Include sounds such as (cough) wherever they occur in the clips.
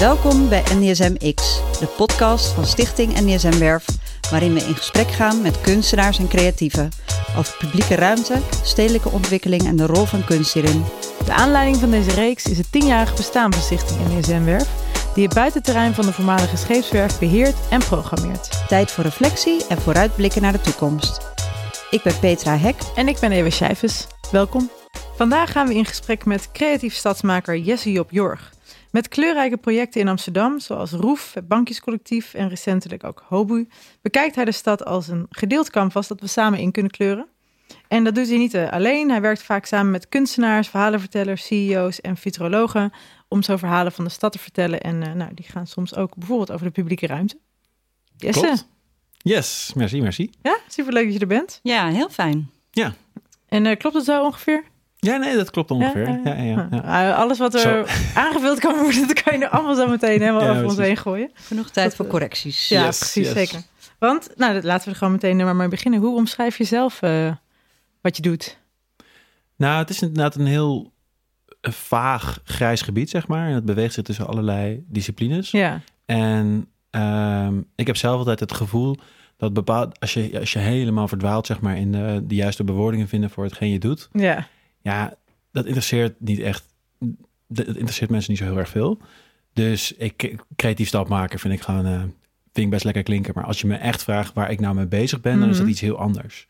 Welkom bij NDSM X, de podcast van Stichting NDSM Werf, waarin we in gesprek gaan met kunstenaars en creatieven over publieke ruimte, stedelijke ontwikkeling en de rol van kunst hierin. De aanleiding van deze reeks is het tienjarige bestaan van Stichting NDSM Werf, die het buitenterrein van de voormalige scheepswerf beheert en programmeert. Tijd voor reflectie en vooruitblikken naar de toekomst. Ik ben Petra Hek. En ik ben Ewa Schijfes. Welkom. Vandaag gaan we in gesprek met creatief stadsmaker Jesse Job Jorg. Met kleurrijke projecten in Amsterdam, zoals Roef, het Bankjescollectief en recentelijk ook Hobu, bekijkt hij de stad als een gedeeld canvas dat we samen in kunnen kleuren. En dat doet hij niet eh, alleen. Hij werkt vaak samen met kunstenaars, verhalenvertellers, CEO's en futurologen om zo verhalen van de stad te vertellen. En uh, nou, die gaan soms ook bijvoorbeeld over de publieke ruimte. Jesse. Klopt. Yes, merci, merci. Ja, superleuk dat je er bent. Ja, heel fijn. Ja. En uh, klopt het zo ongeveer? Ja, nee, dat klopt ongeveer. Ja, ja, ja, ja. Uh, alles wat er aangevuld kan worden, (laughs) dat kan je er allemaal zo meteen helemaal over ons heen gooien. Genoeg tijd dat, voor correcties. Ja, yes, precies, yes. zeker. Want, nou, laten we er gewoon meteen maar mee beginnen. Hoe omschrijf je zelf uh, wat je doet? Nou, het is inderdaad een heel vaag grijs gebied, zeg maar. En het beweegt zich tussen allerlei disciplines. Ja. En um, ik heb zelf altijd het gevoel dat bepaald, als je, als je helemaal verdwaalt, zeg maar, in de, de juiste bewoordingen vinden voor hetgeen je doet. Ja. Ja, dat interesseert niet echt. Dat interesseert mensen niet zo heel erg veel. Dus ik, creatief stapmaker vind ik gewoon, uh, vind ik best lekker klinken. Maar als je me echt vraagt waar ik nou mee bezig ben, mm -hmm. dan is dat iets heel anders.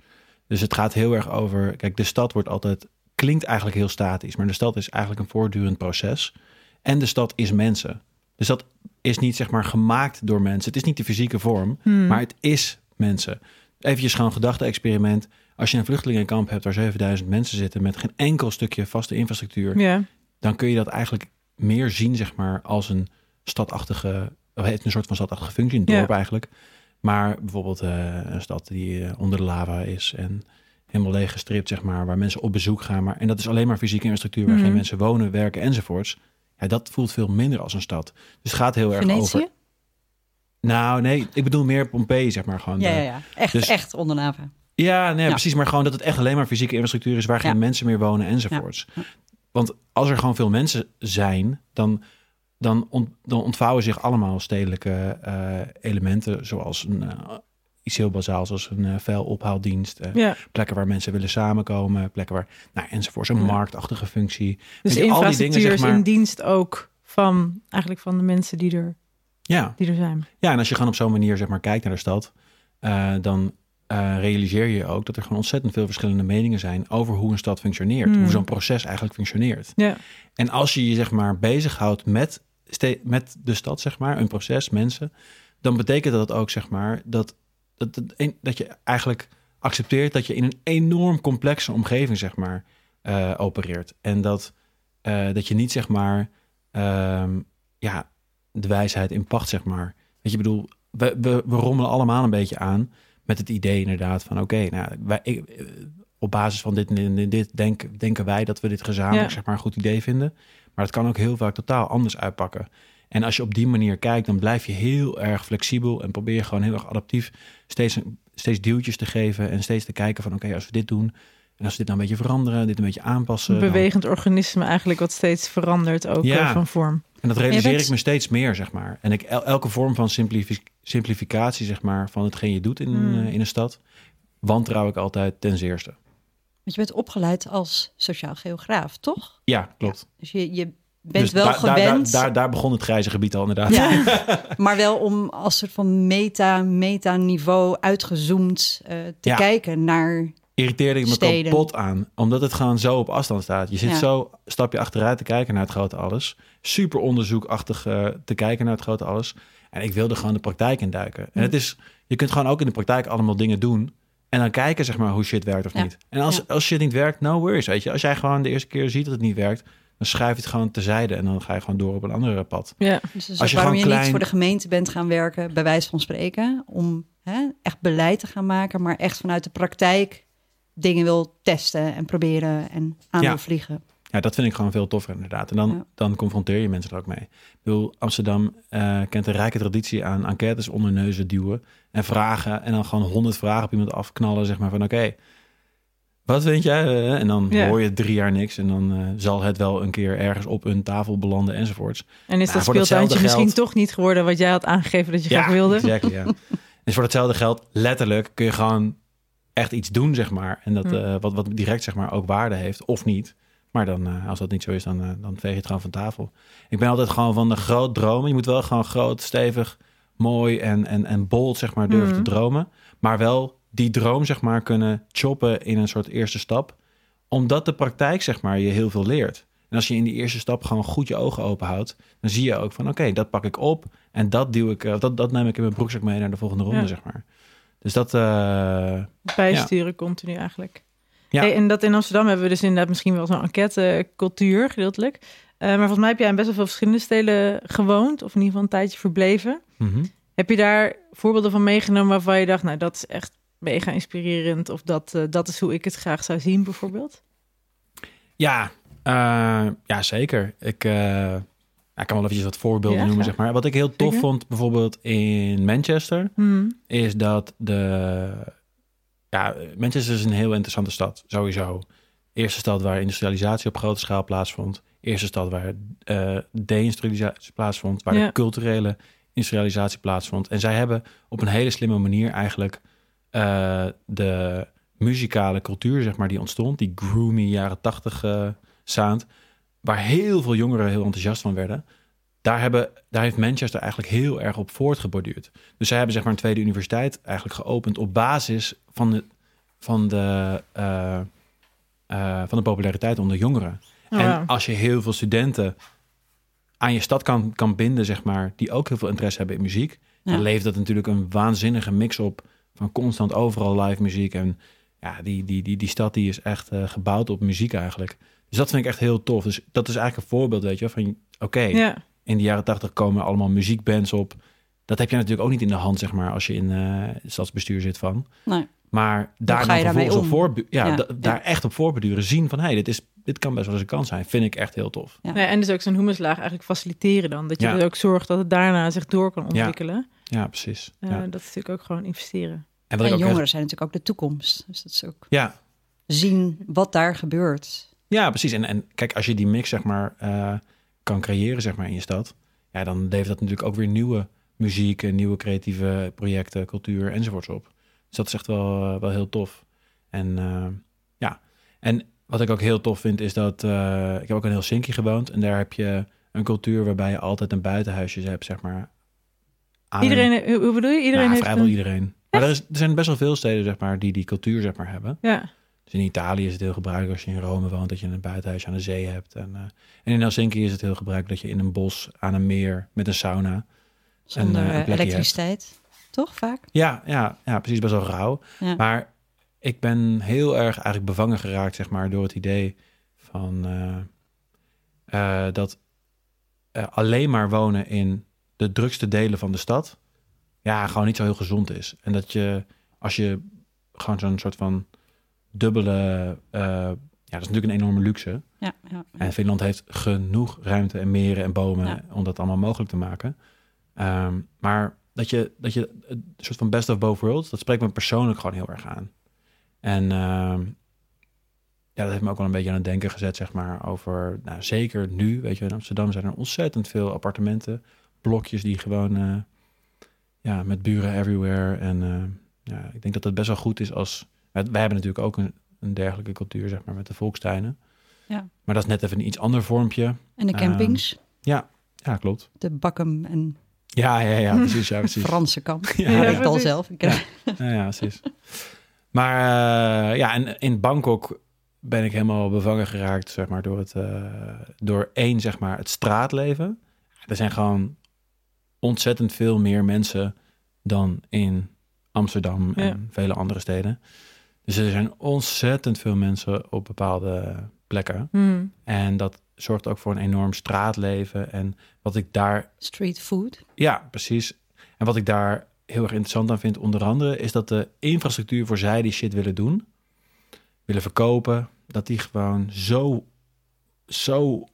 Dus het gaat heel erg over, kijk, de stad wordt altijd, klinkt eigenlijk heel statisch, maar de stad is eigenlijk een voortdurend proces. En de stad is mensen. Dus dat is niet zeg maar gemaakt door mensen. Het is niet de fysieke vorm, Hmm. maar het is mensen. Even gewoon gedachte-experiment. Als je een vluchtelingenkamp hebt waar 7000 mensen zitten met geen enkel stukje vaste infrastructuur, Ja. dan kun je dat eigenlijk meer zien, zeg maar, als een stadachtige, heeft een soort van stadachtige functie, een dorp Ja. eigenlijk. Maar bijvoorbeeld eh, een stad die eh, onder de lava is en helemaal leeggestript, zeg maar, waar mensen op bezoek gaan. Maar, en dat is alleen maar fysieke infrastructuur waar Mhm. geen mensen wonen, werken enzovoorts. Ja, dat voelt veel minder als een stad. Dus het gaat heel erg over. Nou, nee, ik bedoel meer Pompeii, zeg maar gewoon. Ja, de- ja, ja. Echt, Dus- echt onder lava. Ja, nee, Ja. precies. Maar gewoon dat het echt alleen maar fysieke infrastructuur is waar geen mensen meer wonen enzovoorts. Want als er gewoon veel mensen zijn, dan, dan, ont- dan ontvouwen zich allemaal stedelijke eh, elementen, zoals een, eh, iets heel bazaal, zoals een uh, vuilophaaldienst, ja. plekken waar mensen willen samenkomen, plekken waar, nou, enzovoorts, een Ja. marktachtige functie. Dus je, al die infrastructuur dingen, zeg is maar- in dienst ook van eigenlijk van de mensen die er, Ja, die er zijn. Ja, en als je gewoon op zo'n manier zeg maar kijkt naar de stad, dan eh, realiseer je ook dat er gewoon ontzettend veel verschillende meningen zijn over hoe een stad functioneert, Hmm. hoe zo'n proces eigenlijk functioneert. Ja. En als je je zeg maar bezighoudt met, met de stad, zeg maar, een proces, mensen, dan betekent dat ook zeg maar dat, dat, dat, dat je eigenlijk accepteert dat je in een enorm complexe omgeving zeg maar eh, opereert. En dat, eh, dat je niet zeg maar ehm, ja, de wijsheid in pacht zeg maar. Weet je, bedoel, we, we, we rommelen allemaal een beetje aan met het idee inderdaad van oké, nou, wij, ik, eh, op basis van dit en dit, dit denk, denken wij dat we dit gezamenlijk Ja. zeg maar een goed idee vinden. Maar het kan ook heel vaak totaal anders uitpakken. En als je op die manier kijkt, dan blijf je heel erg flexibel en probeer je gewoon heel erg adaptief steeds, steeds duwtjes te geven en steeds te kijken van oké, als we dit doen en als we dit nou een beetje veranderen, dit een beetje aanpassen. Een dan- bewegend organisme eigenlijk wat steeds verandert ook Ja. eh, van vorm. En dat realiseer bent- ik me steeds meer, zeg maar. En ik, el- elke vorm van simplifi- simplificatie, zeg maar, van hetgeen je doet in, Hmm. eh, in een stad, wantrouw ik altijd ten zeerste. Want je bent opgeleid als sociaal geograaf, toch? Ja, klopt. Dus je, je bent Dus wel daar- gewend. Daar, daar, daar begon het grijze gebied al inderdaad. Ja, (laughs) maar wel om als soort van meta, meta-niveau uitgezoomd eh, te Ja. kijken naar. Irriteerde ik me Steden. kapot aan, omdat het gewoon zo op afstand staat. Je zit Ja. zo stapje achteruit te kijken naar het grote alles. Super onderzoekachtig eh, te kijken naar het grote alles. En ik wilde gewoon de praktijk induiken. En het is, je kunt gewoon ook in de praktijk allemaal dingen doen. En dan kijken, zeg maar, hoe shit werkt of Ja. niet. En als, Ja. als shit niet werkt, no worries, weet je. Als jij gewoon de eerste keer ziet dat het niet werkt, dan schuif je het gewoon terzijde. En dan ga je gewoon door op een andere pad. Ja. Dus Als je waarom je gewoon niet voor de gemeente bent gaan werken, bij wijze van spreken, om hè, echt beleid te gaan maken, maar echt vanuit de praktijk dingen wil testen en proberen en aan Ja. wil vliegen. Ja, dat vind ik gewoon veel toffer inderdaad. En dan, Ja. dan confronteer je mensen er ook mee. Ik bedoel, Amsterdam eh, kent een rijke traditie aan enquêtes onder neuzen duwen en vragen. En dan gewoon honderd vragen op iemand afknallen, zeg maar van oké, wat vind jij? Eh, En dan Ja. hoor je drie jaar niks en dan eh, zal het wel een keer ergens op een tafel belanden enzovoorts. En is dat speeltuintje datzelfde misschien geld- toch niet geworden wat jij had aangegeven dat je graag wilde? exactly, ja. (laughs) Dus voor hetzelfde geld, letterlijk, kun je gewoon echt iets doen, zeg maar. En dat Hm. wat, wat direct, zeg maar, ook waarde heeft, of niet. Maar dan, eh, als dat niet zo is, dan, eh, dan veeg je het gewoon van tafel. Ik ben altijd gewoon van de groot dromen. Je moet wel gewoon groot, stevig, mooi en, en, en bold, zeg maar, durven Mhm. te dromen. Maar wel die droom, zeg maar, kunnen choppen in een soort eerste stap. Omdat de praktijk, zeg maar, je heel veel leert. En als je in die eerste stap gewoon goed je ogen open houdt, dan zie je ook van, oké, dat pak ik op en dat duw ik, eh, dat, dat neem ik in mijn broekzak mee naar de volgende ronde, Ja. zeg maar. Dus dat, Bijsturen continu eigenlijk. Ja. Hey, en dat in Amsterdam hebben we dus inderdaad misschien wel zo'n enquête-cultuur gedeeltelijk. Eh, maar volgens mij heb jij in best wel veel verschillende steden gewoond, of in ieder geval een tijdje verbleven. mhm. Heb je daar voorbeelden van meegenomen waarvan je dacht, nou dat is echt mega inspirerend, of dat, eh, dat is hoe ik het graag zou zien bijvoorbeeld? Ja, eh, ja, zeker. Ik, ik kan wel eventjes wat voorbeelden Ja, noemen, zeg maar. Wat ik heel tof Zeker. vond, bijvoorbeeld in Manchester, Hmm. is dat de... Ja, Manchester is een heel interessante stad, sowieso. Eerste stad waar industrialisatie op grote schaal plaatsvond. Eerste stad waar eh deindustrialisatie plaatsvond. Waar Ja. de culturele industrialisatie plaatsvond. En zij hebben op een hele slimme manier eigenlijk eh, de muzikale cultuur, zeg maar, die ontstond. Die groomy jaren tachtig sound. Waar heel veel jongeren heel enthousiast van werden. Daar, hebben, daar heeft Manchester eigenlijk heel erg op voortgeborduurd. Dus zij hebben zeg maar een tweede universiteit eigenlijk geopend op basis van de, van de, eh, eh, van de populariteit onder jongeren. Oh, en als je heel veel studenten aan je stad kan, kan binden, zeg maar, die ook heel veel interesse hebben in muziek, Ja. dan levert dat natuurlijk een waanzinnige mix op van constant overal live muziek. En ja, die, die, die, die stad die is echt eh, gebouwd op muziek eigenlijk. Dus dat vind ik echt heel tof. Dus dat is eigenlijk een voorbeeld, weet je, van oké, Ja, in de jaren tachtig komen allemaal muziekbands op. Dat heb je natuurlijk ook niet in de hand, zeg maar, als je in eh, stadsbestuur zit van. Nee. Maar daar ga je vervolgens op om? voorbu- ja, Ja, da- ja. daar echt op voorbeduren, zien van, hé, hey, dit, is, dit kan best wel eens een kans zijn. Vind ik echt heel tof. Ja. Nee, en dus ook zo'n humuslaag eigenlijk faciliteren dan. Dat je Ja. er ook zorgt dat het daarna zich door kan ontwikkelen. Ja, precies. Eh, ja. Dat is natuurlijk ook gewoon investeren. En wat En ik ook jongeren echt- zijn natuurlijk ook de toekomst. Dus dat is ook ja, zien wat daar gebeurt. ja, precies. En, en kijk, als je die mix, zeg maar, eh, kan creëren, zeg maar, in je stad, ja, dan levert dat natuurlijk ook weer nieuwe muziek, en nieuwe creatieve projecten, cultuur enzovoorts op. Dus dat is echt wel, eh, wel heel tof. En eh, ja, en wat ik ook heel tof vind, is dat eh, ik heb ook in Helsinki gewoond en daar heb je een cultuur waarbij je altijd een buitenhuisje hebt, zeg maar. aan Iedereen, hoe bedoel je? Iedereen Nou, heeft vrijwel een- iedereen. Maar er, is, er zijn best wel veel steden, zeg maar, die die cultuur, zeg maar, hebben. Ja, Dus in Italië is het heel gebruikelijk als je in Rome woont, dat je een buitenhuisje aan de zee hebt. En, eh, en in Helsinki is het heel gebruikelijk dat je in een bos aan een meer met een sauna. Zonder Een, eh, eh, elektriciteit. Toch vaak? Ja, ja, ja precies, best wel rauw. Ja. Maar ik ben heel erg eigenlijk bevangen geraakt, zeg maar, door het idee van dat alleen maar wonen in de drukste delen van de stad, ja, gewoon niet zo heel gezond is. En dat je, als je gewoon zo'n soort van dubbele, eh, ja, dat is natuurlijk een enorme luxe. Ja, ja. En Finland heeft genoeg ruimte en meren en bomen Ja. om dat allemaal mogelijk te maken. Ehm, maar dat je, dat je een soort van best of both worlds, dat spreekt me persoonlijk gewoon heel erg aan. En ehm, ja, dat heeft me ook wel een beetje aan het denken gezet, zeg maar, over, nou, zeker nu, weet je, in Amsterdam zijn er ontzettend veel appartementen, blokjes die gewoon, eh, ja, met buren everywhere. En eh, ja, ik denk dat het best wel goed is als, wij hebben natuurlijk ook een, een dergelijke cultuur, zeg maar, met de volkstuinen. Ja. Maar dat is net even een iets ander vormpje. En de campings, Ja, klopt. de Bakkum en Ja, ja, ja, (laughs) precies. Ja, precies. Franse kamp. (laughs) Ja, Ja, ja, ik al zelf. Ik Ja, ja, precies. Maar uh, ja, en in Bangkok ben ik helemaal bevangen geraakt, zeg maar, door het, uh, door één, zeg maar, het straatleven. Er zijn gewoon ontzettend veel meer mensen dan in Amsterdam en Ja. vele andere steden. Dus er zijn ontzettend veel mensen op bepaalde plekken. Hmm. En dat zorgt ook voor een enorm straatleven. En wat ik daar Street food. Ja, precies. En wat ik daar heel erg interessant aan vind, onder andere, is dat de infrastructuur voor zij die shit willen doen, willen verkopen, dat die gewoon zo, zo,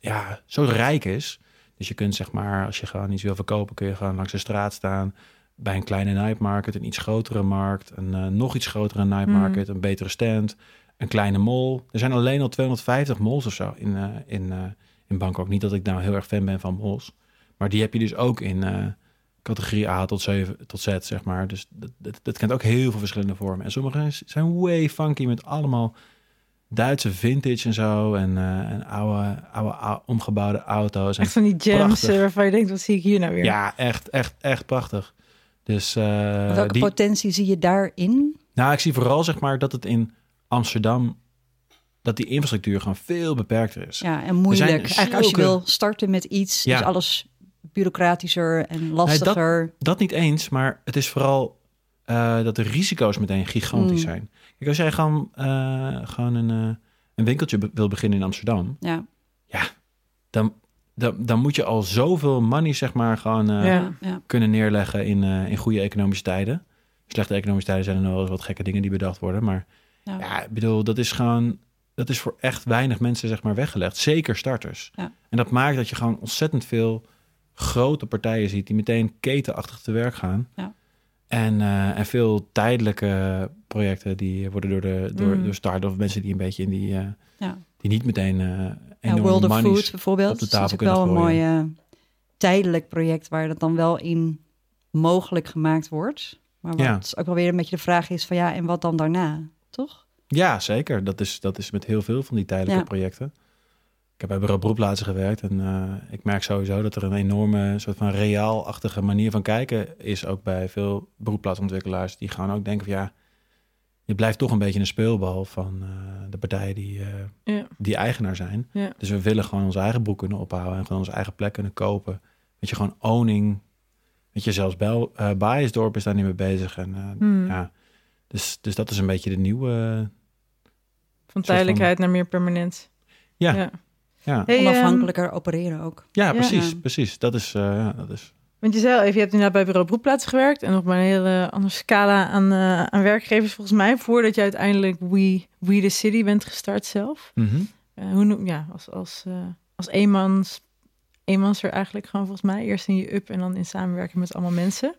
ja, zo rijk is. Dus je kunt zeg maar, als je gewoon iets wil verkopen, kun je gewoon langs de straat staan, bij een kleine night market, een iets grotere markt, een eh, nog iets grotere night market, een betere stand, een kleine mall. Er zijn alleen al 250 malls of zo in, eh, in, eh, in Bangkok. Niet dat ik nou heel erg fan ben van malls, maar die heb je dus ook in categorie A tot, 7, tot Z, zeg maar. Dus dat, dat, dat kent ook heel veel verschillende vormen. En sommige zijn way funky met allemaal Duitse vintage en zo. En, en oude, oude, oude omgebouwde auto's. En Echt van die gems waarvan je denkt, wat zie ik hier nou weer? Ja, echt, echt, echt prachtig. Dus eh, Welke die, potentie zie je daarin? nou, ik zie vooral zeg maar dat het in Amsterdam dat die infrastructuur gewoon veel beperkter is. Ja, en moeilijk. Eigenlijk als je wil starten met iets, Ja. is alles bureaucratischer en lastiger. Dat niet eens, maar het is vooral eh, dat de risico's meteen gigantisch Mm. zijn. Kijk, als jij gewoon, eh, gewoon een, een winkeltje be- wil beginnen in Amsterdam, ja. dan, dan, dan moet je al zoveel money zeg maar gewoon eh, Ja. Ja. Ja. kunnen neerleggen in, eh, in goede economische tijden. Slechte economische tijden zijn er nog wel eens wat gekke dingen die bedacht worden, maar Ja. Ja, ik bedoel, dat is gewoon... Dat is voor echt weinig mensen, zeg maar, weggelegd. Zeker starters. Ja. En dat maakt dat je gewoon ontzettend veel grote partijen ziet... die meteen ketenachtig te werk gaan. Ja. En, eh, en veel tijdelijke projecten... die worden door, de, door, Mm. door start of mensen die een beetje in die... eh, Ja. Die niet meteen eh Ja, World of Food bijvoorbeeld. op de Dat is tafel natuurlijk wel een mooi eh, tijdelijk project waar dat dan wel in mogelijk gemaakt wordt. Maar wat Ja. ook wel weer een beetje de vraag is van ja, en wat dan daarna, toch? Ja, zeker. Dat is, dat is met heel veel van die tijdelijke Ja. projecten. Ik heb bij bureau beroepplaatsen gewerkt en eh, ik merk sowieso dat er een enorme soort van reaalachtige manier van kijken is ook bij veel beroepplaatsontwikkelaars die gaan ook denken van ja, je blijft toch een beetje een speelbal van eh, de partijen die, eh, Ja. die eigenaar zijn. Ja. Dus we willen gewoon onze eigen broek kunnen ophouden en gewoon onze eigen plek kunnen kopen. Weet je, gewoon owning. Weet je, zelfs Bel, eh Baaiensdorp is daar niet mee bezig. En, eh, Hmm. ja, dus, dus dat is een beetje de nieuwe... Van tijdelijkheid naar meer permanent. Ja. ja. Ja, Hey, ehm, Onafhankelijker opereren ook. ja Ja. precies, precies. Dat is, eh, ja, dat is... Want je zei al even, je hebt inderdaad bij bureau Broekplaats gewerkt en nog maar een hele andere scala aan, eh, aan werkgevers volgens mij, voordat je uiteindelijk We, We the City bent gestart zelf. Mhm. Eh, hoe noem ja, als, als, eh, als eenmans, eenmanser eigenlijk gewoon volgens mij. Eerst in je up en dan in samenwerking met allemaal mensen.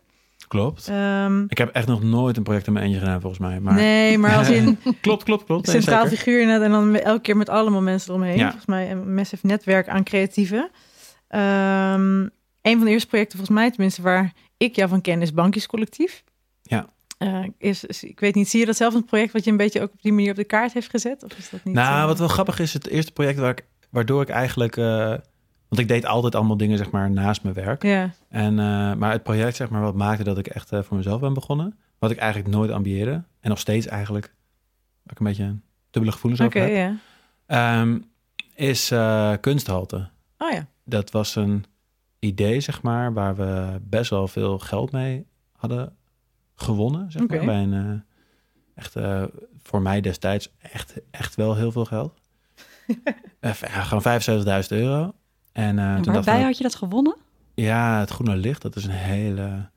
Klopt. Ehm, Ik heb echt nog nooit een project in mijn eentje gedaan, volgens mij. Maar... Nee, maar als in (laughs) klopt, klopt, klopt. Centraal figuur inderdaad en dan elke keer met allemaal mensen eromheen. Ja. Volgens mij een massive netwerk aan creatieven. Ehm, een van de eerste projecten volgens mij tenminste waar ik jou van ken is Bankjes Collectief. Ja. Eh, is, is- ik weet niet, zie je dat zelf een project wat je een beetje ook op die manier op de kaart heeft gezet? Of is dat niet? Nou, eh, wat wel grappig is, het eerste project waar ik, waardoor ik eigenlijk... eh, want ik deed altijd allemaal dingen, zeg maar, naast mijn werk. Ja, En, maar het project, zeg maar, wat maakte dat ik echt voor mezelf ben begonnen. Wat ik eigenlijk nooit ambieerde. En nog steeds eigenlijk, waar ik een beetje dubbele gevoelens over heb. ja. ehm, is kunsthalte. Oh ja, Dat was een idee, zeg maar, waar we best wel veel geld mee hadden gewonnen. Zeg maar, bij een, eh, echt, eh, voor mij destijds echt, echt wel heel veel geld. (laughs) Eh, ja, gewoon 75.000 euro. En, dacht waarbij had je dat gewonnen? ja, het Groene Licht, dat is een hele...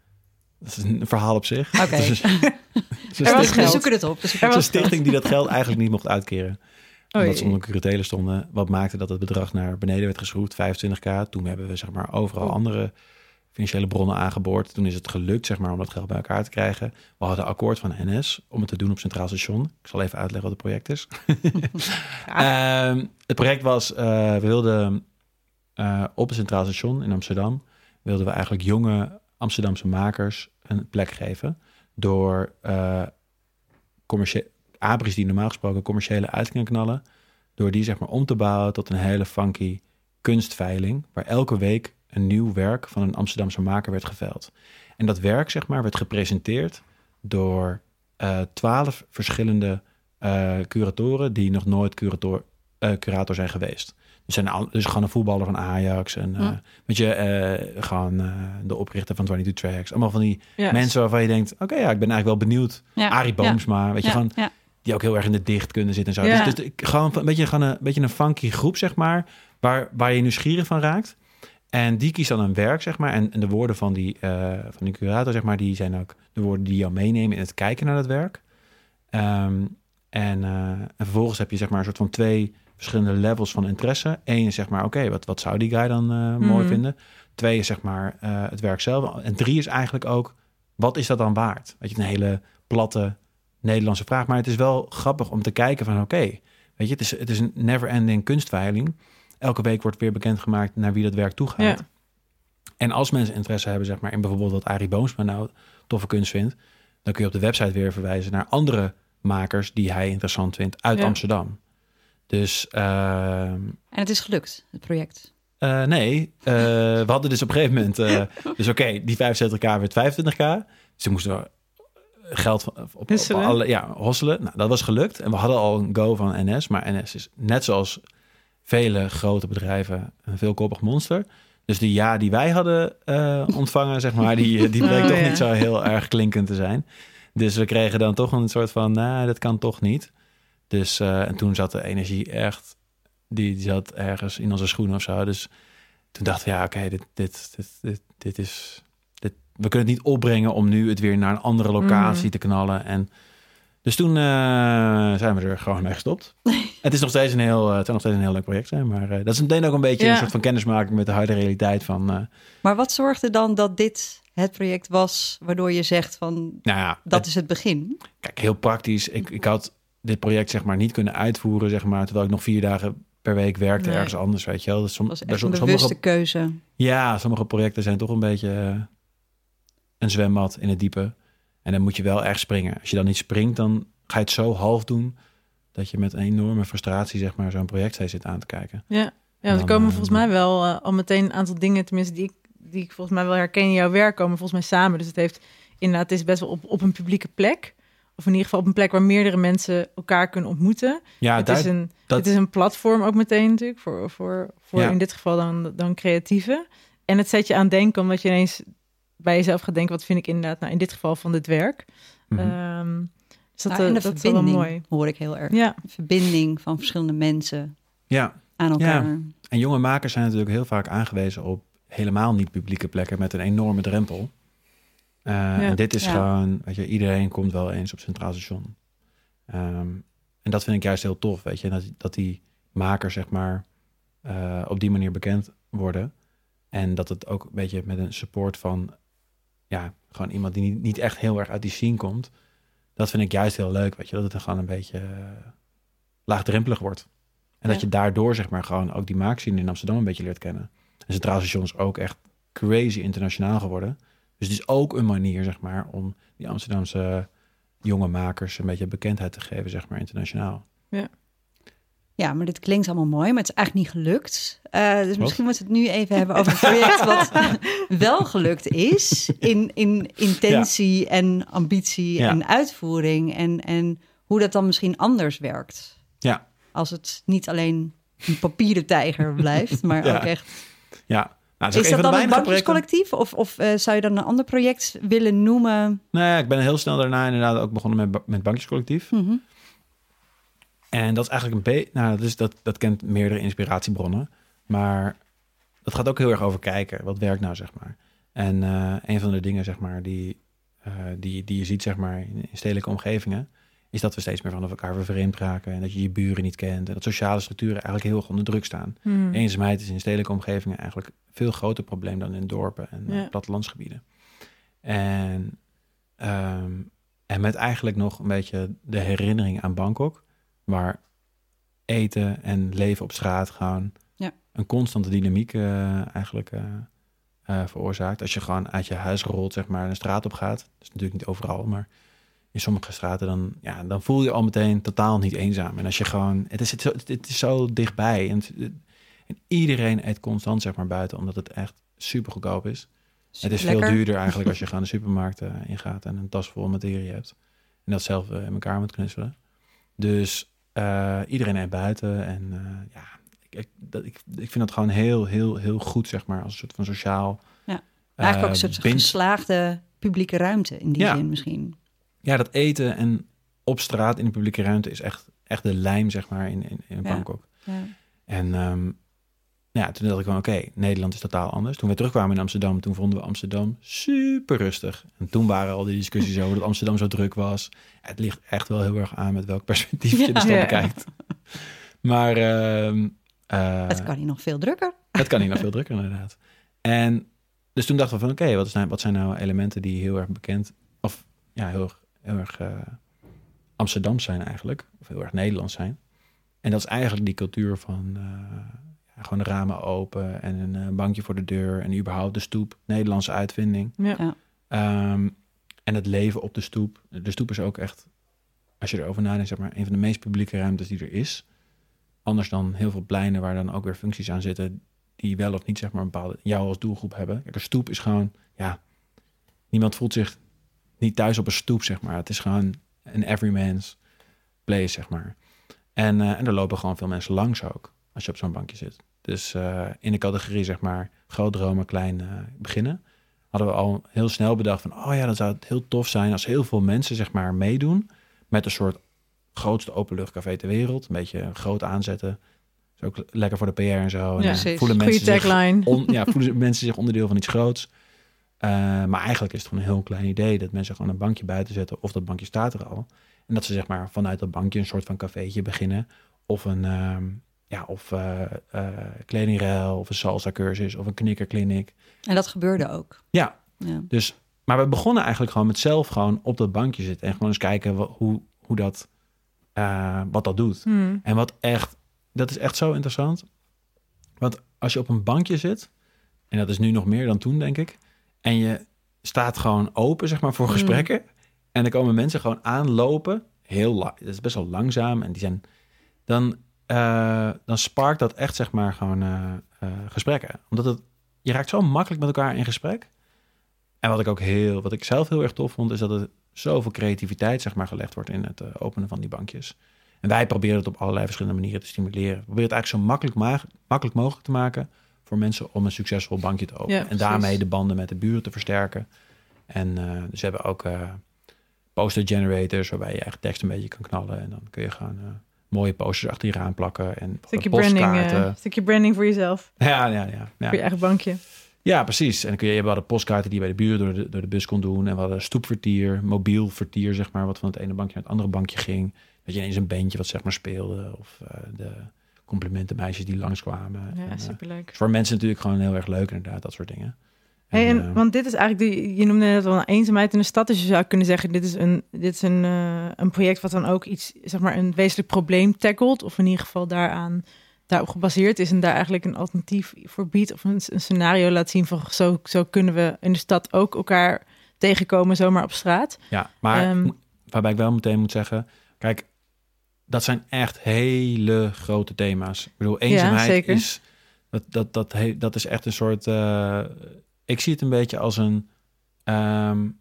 Dat is een verhaal op zich. Oké. (laughs) (laughs) Stichting- We zoeken het op. Dus Er een stichting die dat geld eigenlijk niet mocht uitkeren. Oh, omdat ze onder curatele stonden. Wat maakte dat het bedrag naar beneden werd geschroefd, 25k. Toen hebben we zeg maar overal Oh. andere financiële bronnen aangeboord. Toen is het gelukt zeg maar om dat geld bij elkaar te krijgen. We hadden akkoord van NS om het te doen op Centraal Station. Ik zal even uitleggen wat het project is. (laughs) Ehm, het project was, eh, we wilden eh, op het Centraal Station in Amsterdam... wilden we eigenlijk jonge Amsterdamse makers een plek geven... door commercie- abris die normaal gesproken commerciële uit kunnen knallen... door die zeg maar om te bouwen tot een hele funky kunstveiling... waar elke week een nieuw werk van een Amsterdamse maker werd geveild. En dat werk zeg maar werd gepresenteerd door eh, twaalf verschillende eh, curatoren... die nog nooit curator, eh, curator zijn geweest. Dus, zijn al, dus gewoon een voetballer van Ajax en eh, Hm. weet je, gewoon de oprichter van 22 Tracks. Allemaal van die ja. mensen waarvan je denkt, oké, ja, ik ben eigenlijk wel benieuwd. Ja. Arie Boomsma, weet je, Ja. gewoon Ja. Die ook heel erg in de dicht kunnen zitten en zo. Ja. Dus, dus ik- gewoon een beetje, gewoon een beetje een funky groep, zeg maar, waar, waar je nieuwsgierig van raakt. En die kiest dan een werk, zeg maar. En, en de woorden van die, eh, van die curator, zeg maar, die zijn ook de woorden die jou meenemen in het kijken naar dat werk. Ehm, en, eh, en vervolgens heb je, zeg maar, een soort van twee verschillende levels van interesse. Eén is, zeg maar, oké, wat, wat zou die guy dan eh, mooi Mhm. vinden? Twee is, zeg maar, het werk zelf. En drie is eigenlijk ook, wat is dat dan waard? Weet je, een hele platte Nederlandse vraag. Maar het is wel grappig om te kijken van oké, weet je, het is, het is een never-ending kunstveiling. Elke week wordt weer bekendgemaakt naar wie dat werk toe gaat. Ja. En als mensen interesse hebben, zeg maar, in bijvoorbeeld wat Arie Boomsma nou toffe kunst vindt, dan kun je op de website weer verwijzen naar andere makers die hij interessant vindt uit Ja. Amsterdam. Dus ehm, En het is gelukt, het project. eh, nee, eh, we hadden dus op een gegeven moment, eh, (laughs) dus oké, die 75k werd 25k. Dus toen moesten geld op, alle, ja, hosselen. Nou, dat was gelukt. En we hadden al een go van NS, maar NS is net zoals vele grote bedrijven een veelkoppig monster. Dus die ja die wij hadden eh, ontvangen, zeg maar, die, die bleek (laughs) Oh, toch ja. niet zo heel erg klinkend te zijn. Dus we kregen dan toch een soort van, nou, dat kan toch niet. Dus, eh, en toen zat de energie echt, die, die zat ergens in onze schoenen of zo. Dus toen dachten we, ja, oké, dit, dit, dit, dit, dit is, we kunnen het niet opbrengen om nu het weer naar een andere locatie Mhm. te knallen. En dus toen eh, zijn we er gewoon mee gestopt. (laughs) het is nog steeds een heel, eh, het zou nog steeds een heel leuk project zijn, maar eh, dat is meteen ook een beetje Ja. een soort van kennismaking met de harde realiteit van, Maar wat zorgde dan dat dit het project was, waardoor je zegt van nou ja, dat het- is het begin? Kijk, heel praktisch. Ik, ik had dit project zeg maar niet kunnen uitvoeren, zeg maar, terwijl ik nog vier dagen per week werkte Nee. ergens anders, weet je wel. Dus som- Dat echt een bewuste sommige, keuze. ja, sommige projecten zijn toch een beetje een zwembad in het diepe. En dan moet je wel echt springen. Als je dan niet springt, dan ga je het zo half doen dat je met een enorme frustratie zeg maar zo'n project zit aan te kijken. Ja, ja er komen eh, volgens mij wel eh, al meteen een aantal dingen, tenminste die ik, die ik volgens mij wel herken in jouw werk, komen volgens mij samen. Dus het heeft inderdaad, het is best wel op, op een publieke plek. Of in ieder geval op een plek waar meerdere mensen elkaar kunnen ontmoeten. Ja, het, daar- is een, dat- het is een platform ook meteen natuurlijk, voor, voor, voor Ja. in dit geval dan, dan creatieven. En het zet je aan denken, omdat je ineens bij jezelf gaat denken, wat vind ik inderdaad, nou in dit geval van dit werk. Dus dat, Nou, en eh, de dat is wel verbinding mooi. hoor ik heel erg. Ja, De verbinding van verschillende mensen ja, aan elkaar. En jonge makers zijn natuurlijk heel vaak aangewezen op helemaal niet publieke plekken met een enorme drempel. Eh, En dit is Ja. gewoon, weet je, iedereen komt wel eens op Centraal Station. Ehm, en dat vind ik juist heel tof, weet je, dat, dat die makers, zeg maar, eh, op die manier bekend worden. En dat het ook een beetje met een support van, ja, gewoon iemand die niet, niet echt heel erg uit die scene komt. Dat vind ik juist heel leuk, weet je, dat het dan gewoon een beetje eh, laagdrempelig wordt. En dat je daardoor, zeg maar, gewoon ook die maakscene in Amsterdam een beetje leert kennen. En Centraal Station is ook echt crazy internationaal geworden. Dus het is ook een manier, zeg maar, om die Amsterdamse jonge makers een beetje bekendheid te geven, zeg maar, internationaal. Ja, maar dit klinkt allemaal mooi, maar het is eigenlijk niet gelukt. Eh, dus Wat? misschien moeten we het nu even hebben over een project (laughs) wat wel gelukt is. In, in intentie en ambitie Ja. en uitvoering. En, en hoe dat dan misschien anders werkt. Ja, Als het niet alleen een papieren tijger (laughs) blijft, maar Ja. ook echt... ja. Nou, Is dat dan een bankjescollectief? Of, of eh, zou je dan een ander project willen noemen? Nou ja, ik ben heel snel daarna inderdaad ook begonnen met, met Bankjescollectief. Mhm. En dat is eigenlijk een beetje, nou, dat, dat, dat kent meerdere inspiratiebronnen. Maar dat gaat ook heel erg over kijken. Wat werkt nou, zeg maar. En eh, een van de dingen, zeg maar, die, eh, die, die je ziet, zeg maar, in, stedelijke omgevingen, is dat we steeds meer van elkaar vervreemd raken. En dat je je buren niet kent. En dat sociale structuren eigenlijk heel erg onder druk staan. Hmm. Eenzaamheid is in stedelijke omgevingen eigenlijk een veel groter probleem dan in dorpen en eh, Ja. plattelandsgebieden. En, ehm, en met eigenlijk nog een beetje de herinnering aan Bangkok, waar eten en leven op straat gewoon Ja. een constante dynamiek eh, eigenlijk eh, eh, veroorzaakt. Als je gewoon uit je huis rolt, zeg maar, een straat op gaat. Dat is natuurlijk niet overal, maar in sommige straten, dan, ja, dan voel je al meteen totaal niet eenzaam. En als je gewoon, het is, het, zo- het is zo dichtbij. En, het- en iedereen eet constant, zeg maar, buiten, omdat het echt super goedkoop is. Het is veel duurder eigenlijk (laughs) als je gewoon de supermarkt ingaat en een tas vol materie hebt. En dat zelf in elkaar moet knutselen. Dus eh, iedereen eet buiten. En eh, ja, ik, ik, dat, ik, ik vind dat gewoon heel, heel, heel goed, zeg maar, als een soort van sociaal. Ja. Eigenlijk ook eh, een soort bind- geslaagde publieke ruimte in die Ja. zin misschien. Ja, dat eten en op straat in de publieke ruimte is echt, echt de lijm, zeg maar, in, in, in. Bangkok. Ja. En ehm, ja, toen dacht ik van, oké, Nederland is totaal anders. Toen we terugkwamen in Amsterdam, toen vonden we Amsterdam super rustig. En toen waren al die discussies over dat Amsterdam zo druk was. Het ligt echt wel heel erg aan met welk perspectief je de stad Ja. bekijkt. Maar ehm, eh, Het kan hier nog veel drukker. het kan hier nog veel drukker, inderdaad. En dus toen dachten we van oké, wat, nou, wat zijn nou elementen die heel erg bekend of ja, heel erg, heel erg uh, Amsterdam zijn eigenlijk, of heel erg Nederlands zijn. En dat is eigenlijk die cultuur van ja, gewoon de ramen open en een uh, bankje voor de deur en überhaupt de stoep, Nederlandse uitvinding. Ja. Ja. Um, en het leven op de stoep. De stoep is ook echt, als je erover nadenkt, zeg maar, een van de meest publieke ruimtes die er is. Anders dan heel veel pleinen waar dan ook weer functies aan zitten die wel of niet zeg maar een bepaalde jou als doelgroep hebben. Kijk, een stoep is gewoon, ja, niemand voelt zich niet thuis op een stoep, zeg maar. Het is gewoon een everyman's place, zeg maar. En, uh, en er lopen gewoon veel mensen langs ook, als je op zo'n bankje zit. Dus uh, in de categorie, zeg maar, groot dromen, klein uh, beginnen, hadden we al heel snel bedacht van, oh ja, dan zou het heel tof zijn als heel veel mensen, zeg maar, meedoen met een soort grootste openluchtcafé ter wereld. Een beetje groot aanzetten, is ook lekker voor de PR en zo. En Ja, voelen Goeie mensen zich tagline. (laughs) on, ja, voelen mensen zich onderdeel van iets groots. Uh, maar eigenlijk is het gewoon een heel klein idee dat mensen gewoon een bankje buiten zetten of dat bankje staat er al. En dat ze zeg maar vanuit dat bankje een soort van cafeetje beginnen of een uh, ja, of uh, uh, kledingruil of een salsa cursus of een knikkerkliniek. En dat gebeurde ook. Ja, Ja. dus maar we begonnen eigenlijk gewoon met zelf gewoon op dat bankje zitten en gewoon eens kijken wat, hoe, hoe dat uh, wat dat doet. Hmm. En wat echt, dat is echt zo interessant. Want als je op een bankje zit, en dat is nu nog meer dan toen, denk ik, en je staat gewoon open, zeg maar, voor Mm. gesprekken. En dan komen mensen gewoon aanlopen, heel lang, dat is best wel langzaam, en die zijn, dan, uh, dan sparkt dat echt, zeg maar, gewoon uh, uh, gesprekken. Omdat het, je raakt zo makkelijk met elkaar in gesprek. En wat ik ook heel, wat ik zelf heel erg tof vond, is dat er zoveel creativiteit, zeg maar, gelegd wordt in het openen van die bankjes. En wij proberen het op allerlei verschillende manieren te stimuleren. We proberen het eigenlijk zo makkelijk, ma makkelijk mogelijk te maken voor mensen om een succesvol bankje te openen. Ja, en daarmee de banden met de buren te versterken. En dus we hebben ook poster generators waarbij je eigen tekst een beetje kan knallen. En dan kun je uh, mooie posters achter je raam plakken. En Stukje branding, uh, stukje branding voor jezelf. Ja, ja, ja. ja. Voor je eigen bankje. Ja, precies. En dan kun je, we hadden postkaarten die je bij de buren door de, door de bus kon doen. En we hadden stoepvertier, mobiel vertier, zeg maar, wat van het ene bankje naar het andere bankje ging. Dat je ineens een bandje wat zeg maar speelde. Of uh, de complimentenmeisjes die langskwamen. Ja, en, uh, superleuk. voor mensen natuurlijk gewoon heel erg leuk inderdaad, dat soort dingen. Hey, en, uh, want dit is eigenlijk, de, je noemde net al een eenzaamheid in de stad. Dus je zou kunnen zeggen, dit is een, dit is een, uh, een project wat dan ook iets, zeg maar, een wezenlijk probleem tackelt. Of in ieder geval daaraan, daarop gebaseerd is. En daar eigenlijk een alternatief voor biedt. Of een, een scenario laat zien van, zo, zo kunnen we in de stad ook elkaar tegenkomen, zomaar op straat. Ja, maar Ehm, waarbij ik wel meteen moet zeggen, kijk, dat zijn echt hele grote thema's. Ik bedoel, eenzaamheid is, dat, dat, dat, dat is echt een soort, uh, ik zie het een beetje als een, um,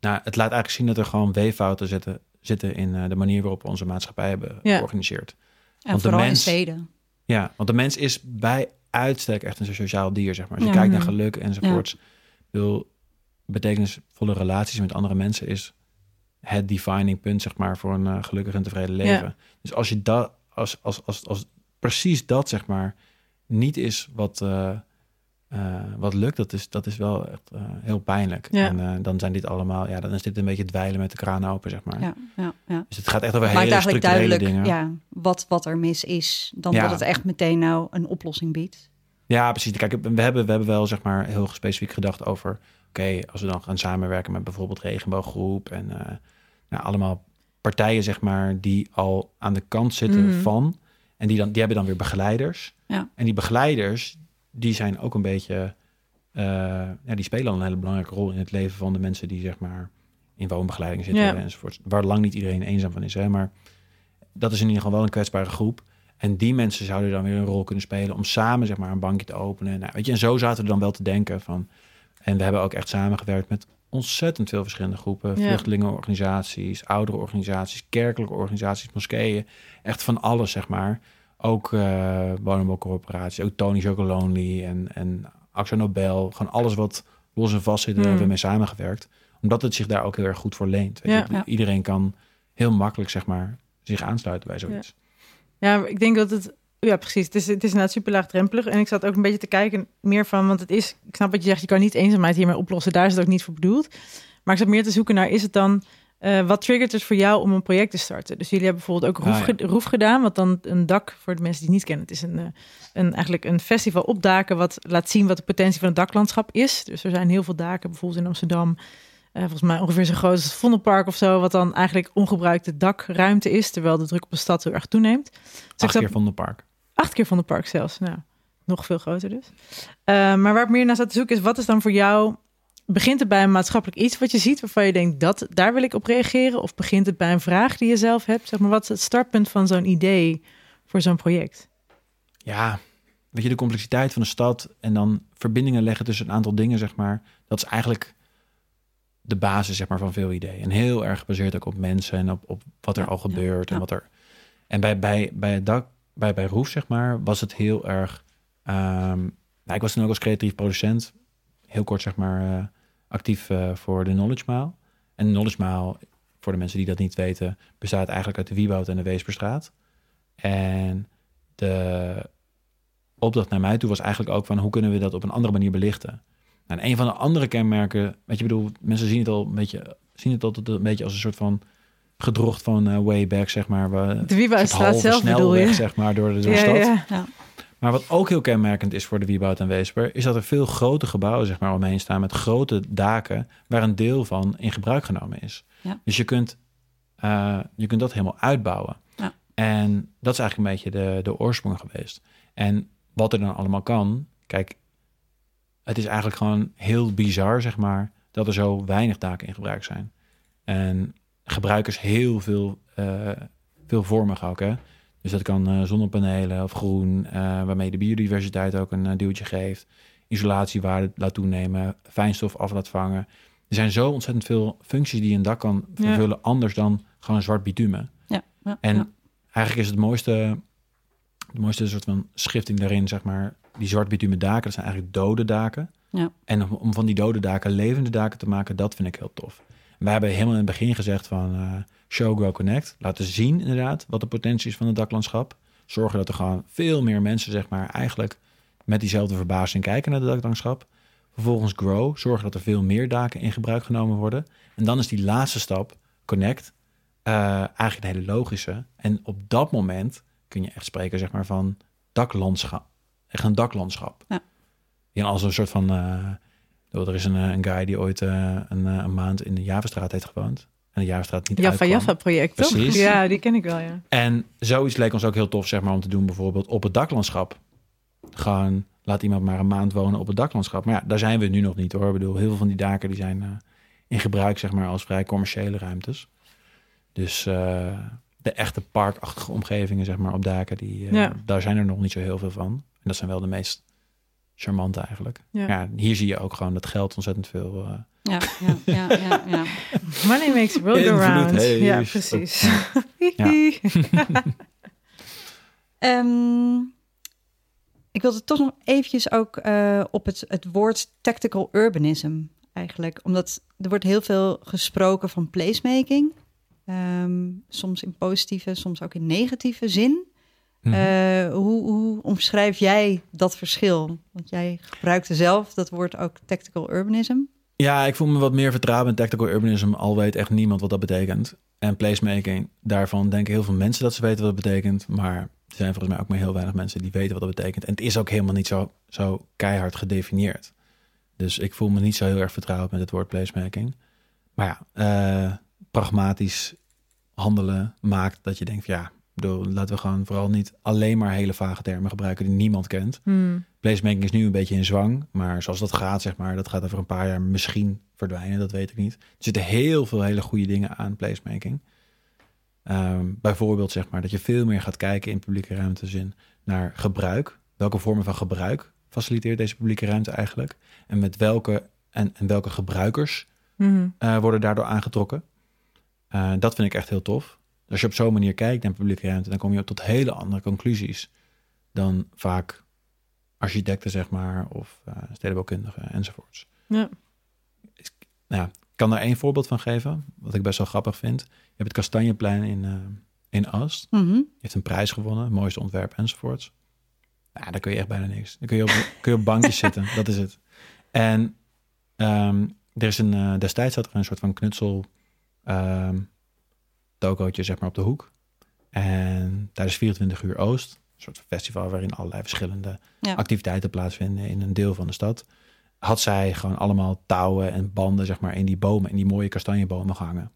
nou, het laat eigenlijk zien dat er gewoon weeffouten zitten, zitten in uh, de manier waarop we onze maatschappij hebben Ja. georganiseerd. En Want de vooral in mens- steden. Ja, want de mens is bij uitstek echt een sociaal dier, zeg maar. Als je Ja. kijkt naar Mhm. geluk enzovoorts. Bedoel, betekenisvolle relaties met andere mensen is het defining punt, zeg maar, voor een uh, gelukkig en tevreden leven. Dus als je dat, als, als, als, als precies dat, zeg maar, niet is wat, uh, uh, wat lukt, dat is, dat is wel echt uh, heel pijnlijk. Ja. En uh, dan zijn dit allemaal, ja, dan is dit een beetje dweilen met de kraan open, zeg maar. Ja, ja, ja. Dus het gaat echt over Maakt hele eigenlijk structurele duidelijk dingen. ja, wat, wat er mis is. Dan Ja. dat het echt meteen nou een oplossing biedt. Ja, precies. Kijk, we hebben, we hebben wel zeg maar heel specifiek gedacht over... oké, als we dan gaan samenwerken met bijvoorbeeld Regenbooggroep... en nou, allemaal partijen zeg maar die al aan de kant zitten Mhm. van... en die, dan, die hebben dan weer begeleiders. Ja. En die begeleiders, die zijn ook een beetje... uh, ja, die spelen al een hele belangrijke rol in het leven van de mensen... die zeg maar in woonbegeleiding zitten Ja. enzovoort. Waar lang niet iedereen eenzaam van is, hè. Maar dat is in ieder geval wel een kwetsbare groep... En die mensen zouden dan weer een rol kunnen spelen om samen zeg maar een bankje te openen. Nou, weet je, en zo zaten we dan wel te denken van. En we hebben ook echt samengewerkt met ontzettend veel verschillende groepen. Ja. Vluchtelingenorganisaties, ouderenorganisaties, kerkelijke organisaties, moskeeën. Echt van alles, zeg maar. Ook uh, woningbouwcorporaties, ook Tony Chocolonely en, en Axel Nobel. Gewoon alles wat los en vast zit, daar Hmm. hebben we mee samengewerkt. Omdat het zich daar ook heel erg goed voor leent. Ja. Iedereen kan heel makkelijk, zeg maar, zich aansluiten bij zoiets. Ja, ik denk dat het. Ja, precies. Het is, het is inderdaad super laagdrempelig. En ik zat ook een beetje te kijken meer van, want het is, ik snap wat je zegt, je kan niet eenzaamheid hiermee oplossen. Daar is het ook niet voor bedoeld. Maar ik zat meer te zoeken naar, is het dan Eh, wat triggert het voor jou om een project te starten? Dus jullie hebben bijvoorbeeld ook Roef, Ah, ja. ge- Roef gedaan, wat dan een dak, voor de mensen die het niet kennen, het is een, eh, een, eigenlijk een festival op daken wat laat zien wat de potentie van het daklandschap is. Dus er zijn heel veel daken, bijvoorbeeld in Amsterdam, eh, volgens mij ongeveer zo groot als het Vondelpark of zo, wat dan eigenlijk ongebruikte dakruimte is, terwijl de druk op de stad heel erg toeneemt. Dus Acht keer van de park. Acht keer van de park zelfs. Nou, nog veel groter dus. Maar waar ik meer naar zat te zoeken is, wat is dan voor jou... Begint het bij een maatschappelijk iets wat je ziet waarvan je denkt, dat, daar wil ik op reageren? Of begint het bij een vraag die je zelf hebt? Zeg maar, wat is het startpunt van zo'n idee voor zo'n project? Ja, weet je, de complexiteit van de stad en dan verbindingen leggen tussen een aantal dingen, zeg maar. Dat is eigenlijk de basis, zeg maar, van veel ideeën. En heel erg gebaseerd ook op mensen en op, op wat er al gebeurt en wat er... En bij, bij, bij het dak, bij, bij Roef, zeg maar, was het heel erg... ehm, nou, ik was toen ook als creatief producent heel kort, zeg maar, eh, actief eh, voor de Knowledge Mile. En de Knowledge Mile, voor de mensen die dat niet weten, bestaat eigenlijk uit de Wieboud en de Weesperstraat. En de opdracht naar mij toe was eigenlijk ook van hoe kunnen we dat op een andere manier belichten. Nou, en een van de andere kenmerken, weet je, ik bedoel, mensen zien het al een beetje, zien het altijd een beetje als een soort van gedrocht van eh, way back, zeg maar. waar- De halve zelf bedoel je? zeg maar, door de, door de ja, stad. ja. Maar wat ook heel kenmerkend is voor de Wieboud en Weesper, is dat er veel grote gebouwen zeg maar, omheen staan met grote daken, waar een deel van in gebruik genomen is. Ja. Dus je kunt, eh, je kunt dat helemaal uitbouwen. Ja. En dat is eigenlijk een beetje de, de oorsprong geweest. En wat er dan allemaal kan, kijk, het is eigenlijk gewoon heel bizar, zeg maar, dat er zo weinig daken in gebruik zijn. En gebruikers heel veel, eh veelvormig ook, hè. Dus dat kan eh, zonnepanelen of groen, eh, waarmee de biodiversiteit ook een eh, duwtje geeft. Isolatiewaarde laat toenemen, fijnstof af laat vangen. Er zijn zo ontzettend veel functies die een dak kan Ja. vervullen, anders dan gewoon zwart bitumen. Ja, ja, En ja. eigenlijk is het mooiste, de mooiste soort van schifting daarin, zeg maar, die zwart bitumen daken, dat zijn eigenlijk dode daken. Ja. En om, om van die dode daken levende daken te maken, dat vind ik heel tof. En wij hebben helemaal in het begin gezegd van eh, show, grow, connect. Laten zien inderdaad wat de potentie is van het daklandschap. Zorgen dat er gewoon veel meer mensen, zeg maar, eigenlijk met diezelfde verbazing kijken naar het daklandschap. Vervolgens grow, zorgen dat er veel meer daken in gebruik genomen worden. En dan is die laatste stap, connect, eh, eigenlijk een hele logische. En op dat moment kun je echt spreken zeg maar, van daklandschap. Echt een daklandschap. Ja. Ja, als een soort van... eh, er is een, eh, een guy die ooit eh, een, eh, een maand in de Javastraat heeft gewoond. En de Javastraat niet uitkwam. Jaffa project, toch? Precies. Ja, die ken ik wel, ja. En zoiets leek ons ook heel tof zeg maar, om te doen bijvoorbeeld op het daklandschap. Gewoon laat iemand maar een maand wonen op het daklandschap. Maar ja, daar zijn we nu nog niet hoor. Ik bedoel, heel veel van die daken die zijn in gebruik zeg maar, als vrij commerciële ruimtes. Dus de echte parkachtige omgevingen zeg maar, op daken, die, Ja. daar zijn er nog niet zo heel veel van. En dat zijn wel de meest charmante eigenlijk. Ja. Ja. hier zie je ook gewoon dat geld ontzettend veel... eh, Ja, ja, ja, ja, ja. (laughs) Money makes the world go round. heeft Ja, precies. Ja. (laughs) (laughs) Ehm, ik wilde toch nog eventjes ook eh, op het, het woord tactical urbanism eigenlijk. Omdat er wordt heel veel gesproken van placemaking. Ehm, soms in positieve, soms ook in negatieve zin. Mhm. Eh, hoe, hoe omschrijf jij dat verschil? Want jij gebruikte zelf dat woord ook tactical urbanism. Ja, ik voel me wat meer vertrouwen in tactical urbanism, al weet echt niemand wat dat betekent. En placemaking, daarvan denken heel veel mensen dat ze weten wat dat betekent, maar er zijn volgens mij ook maar heel weinig mensen die weten wat dat betekent. En het is ook helemaal niet zo, zo keihard gedefinieerd. Dus ik voel me niet zo heel erg vertrouwd met het woord placemaking. Maar ja, eh, pragmatisch handelen maakt dat je denkt, van, ja, bedoel, laten we gewoon vooral niet alleen maar hele vage termen gebruiken die niemand kent. Hmm. Placemaking is nu een beetje in zwang, maar zoals dat gaat, zeg maar, dat gaat over een paar jaar misschien verdwijnen, dat weet ik niet. Er zitten heel veel hele goede dingen aan placemaking. Ehm, bijvoorbeeld, zeg maar, dat je veel meer gaat kijken in publieke ruimtezin naar gebruik. Welke vormen van gebruik faciliteert deze publieke ruimte eigenlijk? En met welke, en, en welke gebruikers Hmm. eh, worden daardoor aangetrokken? Eh, dat vind ik echt heel tof. Als je op zo'n manier kijkt naar publieke ruimte, dan kom je tot hele andere conclusies dan vaak architecten, zeg maar, of eh stedenbouwkundigen enzovoorts. Ja. Nou, ja, ik kan daar één voorbeeld van geven, wat ik best wel grappig vind. Je hebt het Kastanjeplein in, eh in Ast. Mhm. Je heeft een prijs gewonnen, mooiste ontwerp enzovoorts. Ja, daar kun je echt bijna niks. Dan kun je op, (laughs) kun je op bankjes zitten, dat is het. En ehm, er is een, eh, destijds zat er een soort van knutsel ehm tokootje zeg maar op de hoek. En tijdens 24 uur Oost, een soort festival waarin allerlei verschillende Ja. activiteiten plaatsvinden in een deel van de stad, had zij gewoon allemaal touwen en banden zeg maar in die bomen, in die mooie kastanjebomen gehangen.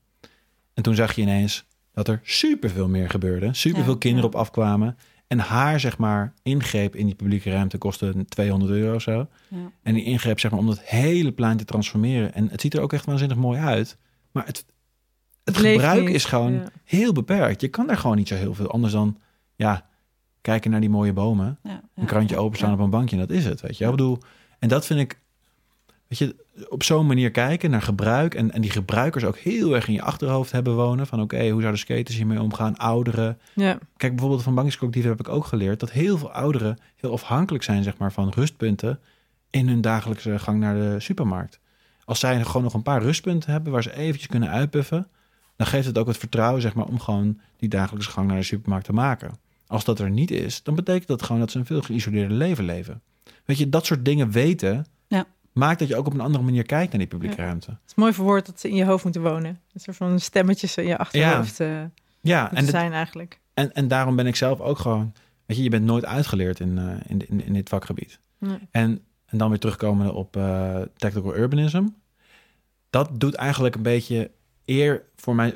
En toen zag je ineens dat er superveel meer gebeurde, superveel Ja, kinderen ja. op afkwamen. En haar zeg maar ingreep in die publieke ruimte kostte 200 euro of zo. Ja. En die ingreep zeg maar om dat hele plein te transformeren. En het ziet er ook echt waanzinnig mooi uit. Maar het, het gebruik niet, is gewoon ja. heel beperkt. Je kan daar gewoon niet zo heel veel anders dan... Ja, kijken naar die mooie bomen. Ja, Een krantje openstaan op een bankje. en Dat is het, weet je. Ik bedoel, en dat vind ik... Weet je, op zo'n manier kijken naar gebruik... En, en die gebruikers ook heel erg in je achterhoofd hebben wonen. Van oké, hoe zouden skaters hiermee omgaan? Ouderen. Ja, Kijk, bijvoorbeeld van bankingscollectieven heb ik ook geleerd... dat heel veel ouderen heel afhankelijk zijn zeg maar, van rustpunten... in hun dagelijkse gang naar de supermarkt. Als zij gewoon nog een paar rustpunten hebben... waar ze eventjes kunnen uitpuffen... dan geeft het ook het vertrouwen zeg maar, om gewoon die dagelijkse gang naar de supermarkt te maken. Als dat er niet is, dan betekent dat gewoon dat ze een veel geïsoleerder leven leven. Weet je, dat soort dingen weten... Ja. maakt dat je ook op een andere manier kijkt naar die publieke ruimte. het is mooi verwoord dat ze in je hoofd moeten wonen. Een soort van stemmetjes in je achterhoofd eh Ja, en zijn eigenlijk. En, en daarom ben ik zelf ook gewoon... Weet je, je bent nooit uitgeleerd in, eh, in, in, in dit vakgebied. Nee. En, en dan weer terugkomen op tactical urbanism. Dat doet eigenlijk een beetje eer voor mij...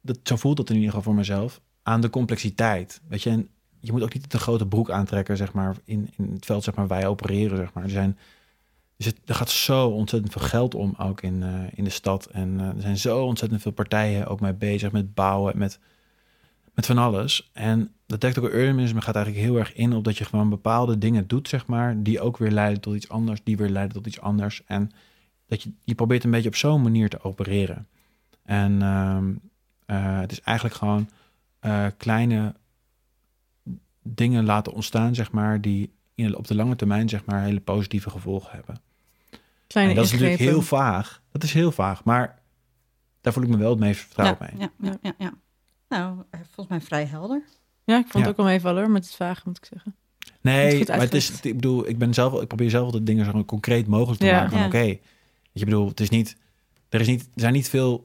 Dat, zo voelt het in ieder geval voor mezelf. Aan de complexiteit. Weet je, je moet ook niet te grote broek aantrekken, zeg maar... in, in het veld zeg maar, wij opereren, zeg maar. Er, zijn, zit, er gaat zo ontzettend veel geld om, ook in, eh, in de stad. En eh, er zijn zo ontzettend veel partijen ook mee bezig... met bouwen, met met van alles. En de tactical urbanisme gaat eigenlijk heel erg in op dat je gewoon bepaalde dingen doet, zeg maar, die ook weer leiden tot iets anders, die weer leiden tot iets anders. En dat je, je probeert een beetje op zo'n manier te opereren. En ehm, eh, het is eigenlijk gewoon eh, kleine dingen laten ontstaan, zeg maar, die in, op de lange termijn, zeg maar, hele positieve gevolgen hebben. Kleine en dat is natuurlijk heel vaag. Dat is heel vaag, maar daar voel ik me wel het meest vertrouwen mee. Ja, ja, ja, ja. Nou, eh, volgens mij vrij helder. Ja, ik vond Ja. het ook wel meevallen hoor, met het vragen moet ik zeggen. Nee, goed maar het is, ik bedoel, ik ben zelf, ik probeer zelf altijd dingen zo concreet mogelijk te Ja. maken. Oké, weet je bedoel, het is niet, er is niet, er zijn niet veel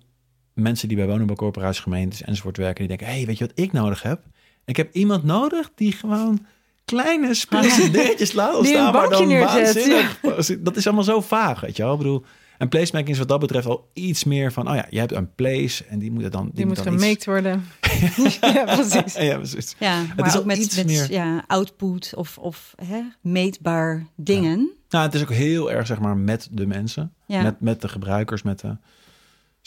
mensen die bij woningbouwcorporaties, gemeentes enzovoort werken die denken, hey, weet je wat ik nodig heb? Ik heb iemand nodig die gewoon kleine (laughs) dingetjes laat ontstaan, een maar dan neerzet, waanzinnig. Dat is allemaal zo vaag, weet je wel? Ik bedoel, en placemaking is wat dat betreft al iets meer van, oh ja, je hebt een place en die moet het dan, die, Die, moet dan iets- gemaked worden. (laughs) ja, precies. ja, precies. Ja, maar is ook met, iets met meer- ja, output of, of hè, meetbaar dingen. Nou, het is ook heel erg, zeg maar, met de mensen. Ja. Met, met de gebruikers, met de...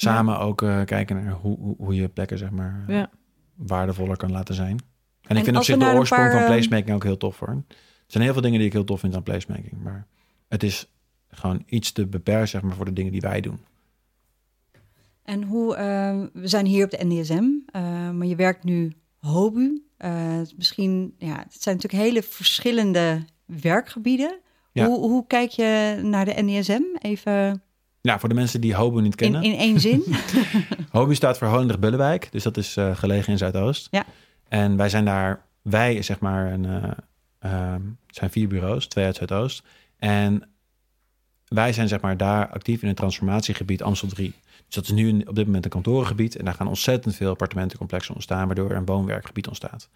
Samen ook eh, kijken naar hoe, hoe, hoe je plekken, zeg maar, eh, Ja. waardevoller kan laten zijn. En, ik vind op zich de oorsprong paar, van ehm, placemaking ook heel tof, hoor. Er zijn heel veel dingen die ik heel tof vind aan placemaking. Maar het is gewoon iets te beperkt, zeg maar, voor de dingen die wij doen. En hoe, eh, we zijn hier op de NDSM, eh, maar je werkt nu HOBU. Misschien, ja, het zijn natuurlijk hele verschillende werkgebieden. Ja. Hoe, hoe kijk je naar de NDSM? Even Ja, voor de mensen die Hobo niet in, kennen. in één zin. (laughs) Hobo staat voor Holendrecht-Bullewijk. Dus dat is eh, gelegen in Zuidoost. Ja. En wij zijn daar, wij zeg maar, een, eh, ehm, het zijn vier bureaus, twee uit Zuidoost. En wij zijn zeg maar daar actief in het transformatiegebied Amstel 3. Dus dat is nu op dit moment een kantorengebied. En daar gaan ontzettend veel appartementencomplexen ontstaan, waardoor er een woonwerkgebied ontstaat.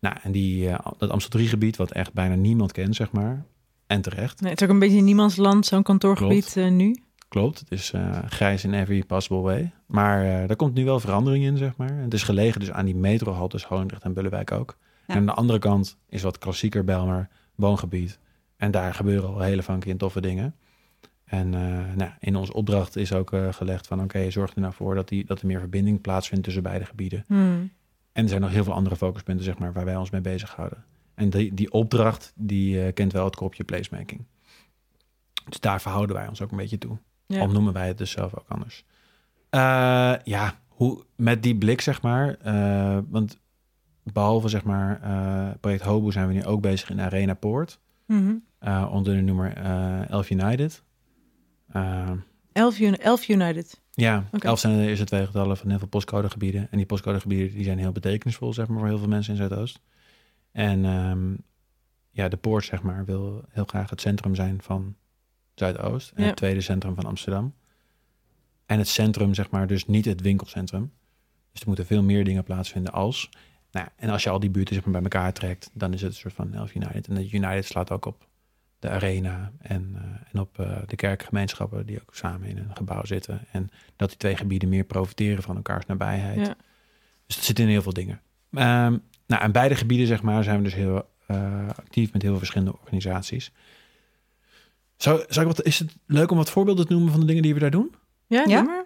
Nou, en die, eh, dat Amstel 3 gebied, wat echt bijna niemand kent, zeg maar. En terecht. Nee, het is ook een beetje in niemands land, zo'n kantoorgebied eh, nu. Klopt, het is eh, grijs in every possible way. Maar eh daar komt nu wel verandering in, zeg maar. Het is gelegen dus aan die metrohaltes Holendrecht en Bullewijk ook. Ja. En aan de andere kant is wat klassieker Belmer woongebied. En daar gebeuren al hele funky en toffe dingen. En eh, nou, in onze opdracht is ook gelegd van... oké, zorg er nou voor dat, die, dat er meer verbinding plaatsvindt tussen beide gebieden. Hmm. En er zijn nog heel veel andere focuspunten, zeg maar, waar wij ons mee bezighouden. En die, die opdracht, die kent wel het kopje placemaking. Dus daar verhouden wij ons ook een beetje toe. Ja. Al noemen wij het dus zelf ook anders. Eh, ja, hoe, met die blik, zeg maar. eh, want behalve, zeg maar, eh, project Hobo zijn we nu ook bezig in Arena Poort. Mhm. onder de noemer eh Elf United. Elf, Uni- Elf United. ja, Oké. elf zijn de eerste twee getallen van heel veel postcodegebieden. En die postcodegebieden die zijn heel betekenisvol, zeg maar, voor heel veel mensen in Zuidoost. En ehm, ja, de poort, zeg maar, wil heel graag het centrum zijn van Zuidoost. En Ja. het tweede centrum van Amsterdam. En het centrum, zeg maar, dus niet het winkelcentrum. Dus er moeten veel meer dingen plaatsvinden als. Nou, en als je al die buurten zeg maar, bij elkaar trekt, dan is het een soort van Elf United. En de United slaat ook op de arena en, uh, en op uh, de kerkgemeenschappen die ook samen in een gebouw zitten. En dat die twee gebieden meer profiteren van elkaars nabijheid. Ja. Dus dat zit in heel veel dingen. Um, nou, en beide gebieden, zeg maar, zijn we dus heel uh, actief met heel veel verschillende organisaties. Zou, zou ik wat, is het leuk om wat voorbeelden te noemen van de dingen die we daar doen? Ja, ja? maar.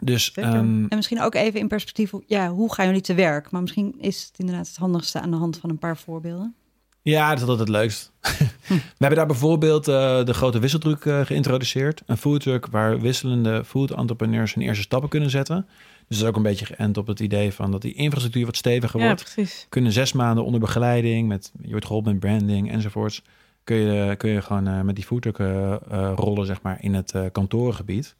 Dus, um, en misschien ook even in perspectief, ja, hoe gaan jullie te werk? Maar misschien is het inderdaad het handigste aan de hand van een paar voorbeelden. Ja, dat is altijd het leukst. (laughs) We hebben daar bijvoorbeeld uh, de grote wisseldruk uh, geïntroduceerd. Een foodtruck waar wisselende food entrepreneurs hun eerste stappen kunnen zetten. Dus dat is ook een beetje geënt op het idee van dat die infrastructuur wat steviger ja, wordt. Precies. Kunnen zes maanden onder begeleiding, met, je wordt geholpen met branding enzovoorts. Kun je, kun je gewoon uh, met die foodtruck rollen zeg maar, in het kantorengebied.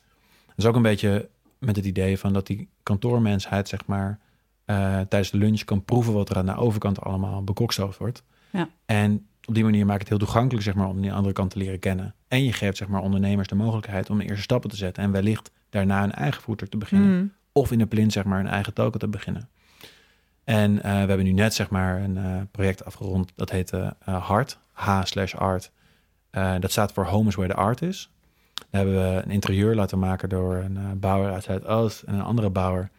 Dat is ook een beetje met het idee van dat die kantoormensheid zeg maar, tijdens de lunch kan proeven wat er aan de overkant allemaal bekokstoofd wordt. Ja. En op die manier maakt het heel toegankelijk zeg maar, om die andere kant te leren kennen. En je geeft zeg maar, ondernemers de mogelijkheid om de eerste stappen te zetten. En wellicht daarna een eigen voertuig te beginnen. Mm. Of in een plint zeg maar, een eigen token te beginnen. En uh, we hebben nu net zeg maar, een uh, project afgerond. Dat heet uh, Hart. H slash art. dat staat voor Home is where the art is. Daar hebben we een interieur laten maken door een bouwer uit Zuidoost en een andere bouwer.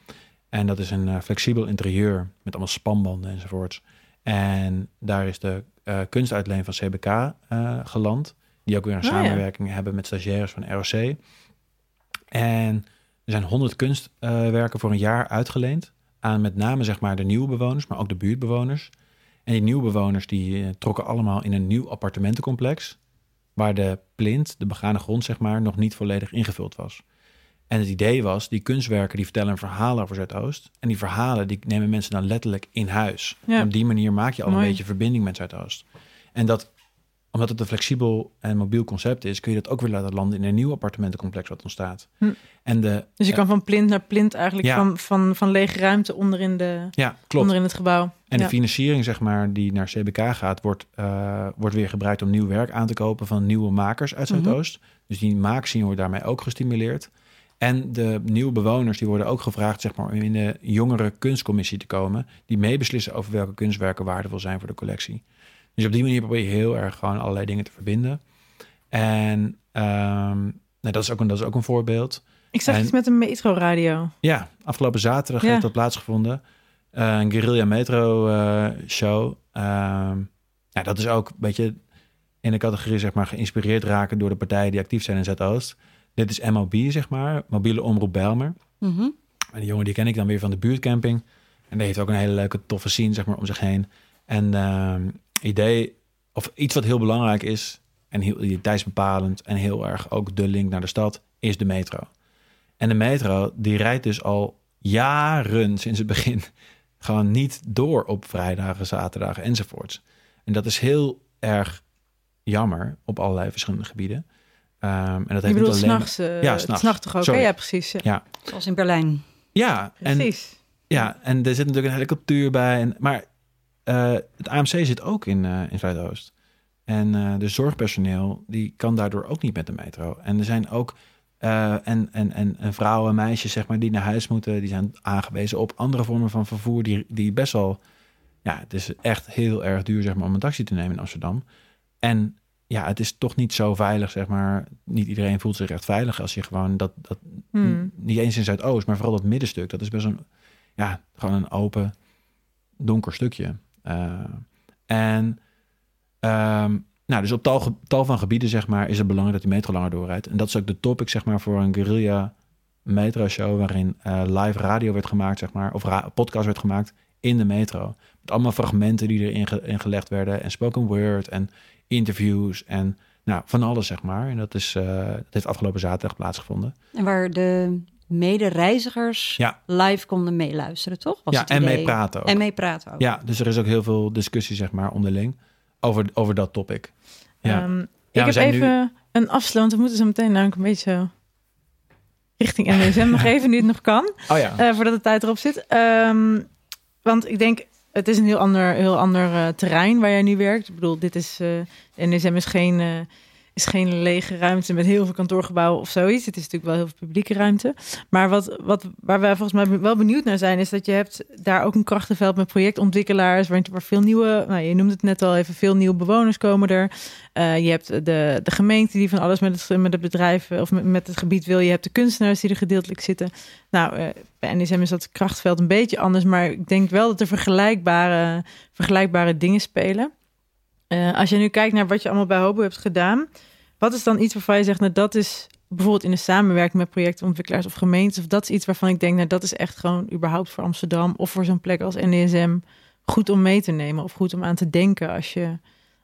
En dat is een flexibel interieur met allemaal spanbanden enzovoorts. En daar is de kunstuitleen van CBK geland. Die ook weer een Oh, ja. samenwerking hebben met stagiaires van ROC. En er zijn honderd kunstwerken voor een jaar uitgeleend. Aan met name zeg maar de nieuwe bewoners, maar ook de buurtbewoners. En die nieuwe bewoners die uh, trokken allemaal in een nieuw appartementencomplex. Waar de plint, de begane grond zeg maar, nog niet volledig ingevuld was. En het idee was, die kunstwerken die vertellen een verhaal over Zuidoost. En die verhalen die nemen mensen dan letterlijk in huis. Ja. En op die manier maak je al Mooi. een beetje verbinding met Zuidoost. En dat, omdat het een flexibel en mobiel concept is, kun je dat ook weer laten landen in een nieuw appartementencomplex wat ontstaat. Hm. En de, Dus je kan van plint naar plint eigenlijk Ja. van, van, van lege ruimte onderin, de, ja, klopt. onderin het gebouw. En ja. de financiering, zeg maar, die naar CBK gaat, wordt, eh, wordt weer gebruikt om nieuw werk aan te kopen van nieuwe makers uit Mhm. Zuidoost. Dus die maakscene wordt daarmee ook gestimuleerd. En de nieuwe bewoners die worden ook gevraagd zeg maar, om in de jongere kunstcommissie te komen, die meebeslissen over welke kunstwerken waardevol zijn voor de collectie. Dus op die manier probeer je heel erg gewoon allerlei dingen te verbinden. En ehm, nou, dat, is ook een, dat is ook een voorbeeld. Ik zag en- iets met een metroradio. Ja, afgelopen zaterdag Ja. heeft dat plaatsgevonden. Een Guerrilla Metro eh, show. Ehm, ja, dat is ook een beetje in de categorie zeg maar, geïnspireerd raken door de partijen die actief zijn in Zuidoost. Dit is MOB, zeg maar, mobiele omroep Bijlmer. Mhm. En die jongen die ken ik dan weer van de buurtcamping. En die heeft ook een hele leuke, toffe scene zeg maar, om zich heen. En ehm, idee, of iets wat heel belangrijk is... en heel identiteitsbepalend en heel erg ook de link naar de stad... is de metro. En de metro, die rijdt dus al jaren sinds het begin... (laughs) gewoon niet door op vrijdagen, zaterdagen enzovoorts. En dat is heel erg jammer op allerlei verschillende gebieden. Ehm, en dat Je heeft alleen... s'nachts. Uh, Ja, s'nachts. S'nachts toch ook? Sorry. Ja, precies. Ja. Ja, Zoals in Berlijn. ja en Precies. Ja, en er zit natuurlijk een helikoptuur bij. En, maar eh, het AMC zit ook in, eh in Zuidoost. En eh, de zorgpersoneel, die kan daardoor ook niet met de metro. En er zijn ook en, en, en, en vrouwen en meisjes, zeg maar, die naar huis moeten. Die zijn aangewezen op andere vormen van vervoer. Die, die best wel, ja, het is echt heel erg duur, zeg maar, om een taxi te nemen in Amsterdam. En ja, het is toch niet zo veilig, zeg maar. Niet iedereen voelt zich echt veilig als je gewoon dat, dat Hmm. niet eens in Zuidoost, maar vooral dat middenstuk. Dat is best een, ja, gewoon een open, donker stukje. Uh, en, um, nou, dus op tal, van gebieden, zeg maar, is het belangrijk dat die metro langer doorrijdt. En dat is ook de topic, zeg maar, voor een guerrilla metro show, waarin uh, live radio werd gemaakt, zeg maar, of podcast werd gemaakt in de metro. Met allemaal fragmenten die erin in gelegd werden en spoken word en interviews en nou, van alles, zeg maar. En dat, is, uh, dat heeft afgelopen zaterdag plaatsgevonden. En waar de medereizigers Ja. live konden meeluisteren, toch? Was ja, het en idee. mee praten ook. En mee praten ook. Ja, dus er is ook heel veel discussie, zeg maar, onderling over, over dat topic. Ja. Um, Ja, ik we heb zijn even een afsluit. We moeten zo meteen namelijk een beetje richting NSM (laughs) nog even, nu het nog kan. Oh ja. eh, voordat de tijd erop zit. Um, want ik denk, het is een heel ander, heel ander uh, terrein waar jij nu werkt. Ik bedoel, dit is, uh, NSM is geen, uh, is geen lege ruimte met heel veel kantoorgebouwen of zoiets. Het is natuurlijk wel heel veel publieke ruimte. Maar wat, wat, waar wij volgens mij wel benieuwd naar zijn, is dat je hebt daar ook een krachtenveld met projectontwikkelaars, waar, waar veel nieuwe, nou, je noemde het net al even, veel nieuwe bewoners komen er. Uh, je hebt de, de gemeente die van alles met het, met het bedrijf of met, met het gebied wil. Je hebt de kunstenaars die er gedeeltelijk zitten. Nou, uh, bij NSM is dat krachtveld een beetje anders, maar ik denk wel dat er vergelijkbare, vergelijkbare dingen spelen. Uh, als je nu kijkt naar wat je allemaal bij Hobo hebt gedaan, wat is dan iets waarvan je zegt, nou dat is bijvoorbeeld in de samenwerking met projectontwikkelaars of gemeentes, of dat is iets waarvan ik denk, nou dat is echt gewoon überhaupt voor Amsterdam of voor zo'n plek als NDSM goed om mee te nemen of goed om aan te denken als je,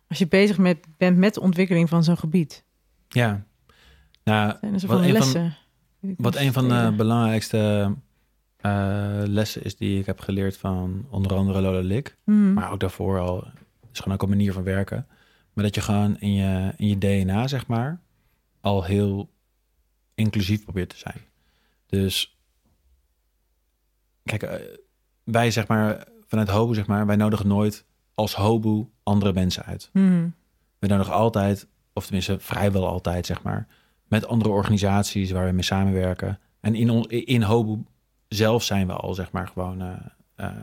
als je bezig met, bent met de ontwikkeling van zo'n gebied. Ja, nou, wat een, van, wat een van de belangrijkste uh, lessen is die ik heb geleerd van onder andere Lola Lik, mm. maar ook daarvoor al is gewoon ook een manier van werken. Maar dat je gewoon in je, in je DNA, zeg maar, al heel inclusief probeert te zijn. Dus kijk, uh, wij zeg maar vanuit Hobo, zeg maar, wij nodigen nooit als Hobo andere mensen uit. Mm. We nodigen altijd, of tenminste vrijwel altijd, zeg maar, met andere organisaties waar we mee samenwerken. En in, in Hobo zelf zijn we al, zeg maar, gewoon. Uh, uh,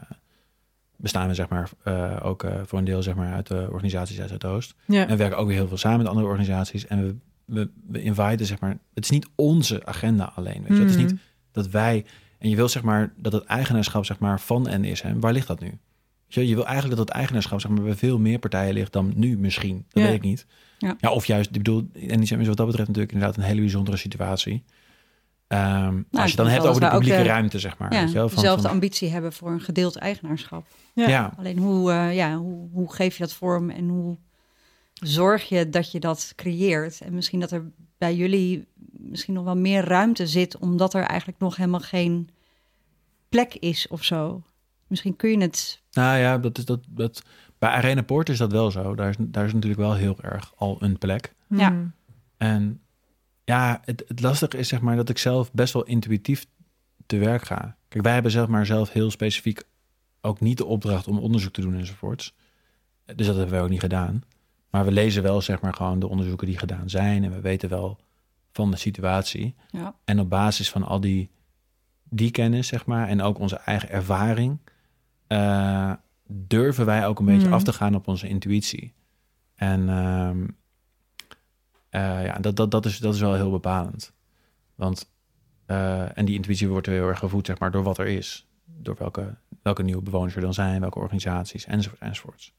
bestaan we zeg maar uh, ook uh, voor een deel zeg maar uit de organisaties uit Zuidoost. Ja. En we werken ook weer heel veel samen met andere organisaties. En we, we, we inviten zeg maar, het is niet onze agenda alleen. Weet je? Mm. Het is niet dat wij, en je wil zeg maar dat het eigenaarschap zeg maar van NSM, waar ligt dat nu? Je, je wil eigenlijk dat het eigenaarschap zeg maar bij veel meer partijen ligt dan nu misschien. Dat Ja. weet ik niet. Ja. ja, of juist, ik bedoel, NSM is wat dat betreft natuurlijk inderdaad een hele bijzondere situatie. Ehm, als je dan hebt over de publieke de- ruimte, zeg maar. Ja, weet je wel, van- dezelfde van- ambitie hebben voor een gedeeld eigenaarschap. Ja. ja, Alleen hoe, eh, ja, hoe, hoe geef je dat vorm en hoe zorg je dat je dat creëert? En misschien dat er bij jullie misschien nog wel meer ruimte zit, omdat er eigenlijk nog helemaal geen plek is of zo. Misschien kun je het. Nou ja, dat is dat, dat, bij Arena Poort is dat wel zo. Daar is, daar is natuurlijk wel heel erg al een plek. Ja. Mm. En ja, het, het lastige is zeg maar dat ik zelf best wel intuïtief te werk ga. Kijk, wij hebben zeg maar zelf heel specifiek ook niet de opdracht om onderzoek te doen enzovoorts. Dus dat hebben wij ook niet gedaan. Maar we lezen wel zeg maar gewoon de onderzoeken die gedaan zijn. En we weten wel van de situatie. Ja. En op basis van al die, die kennis, zeg maar, en ook onze eigen ervaring, eh, durven wij ook een beetje Mhm. af te gaan op onze intuïtie. En ehm, eh, ja, dat, dat, dat, is, dat is wel heel bepalend. Want, eh, en die intuïtie wordt heel erg gevoed, zeg maar, door wat er is. Door welke, welke nieuwe bewoners er dan zijn, welke organisaties, enzovoort, enzovoorts.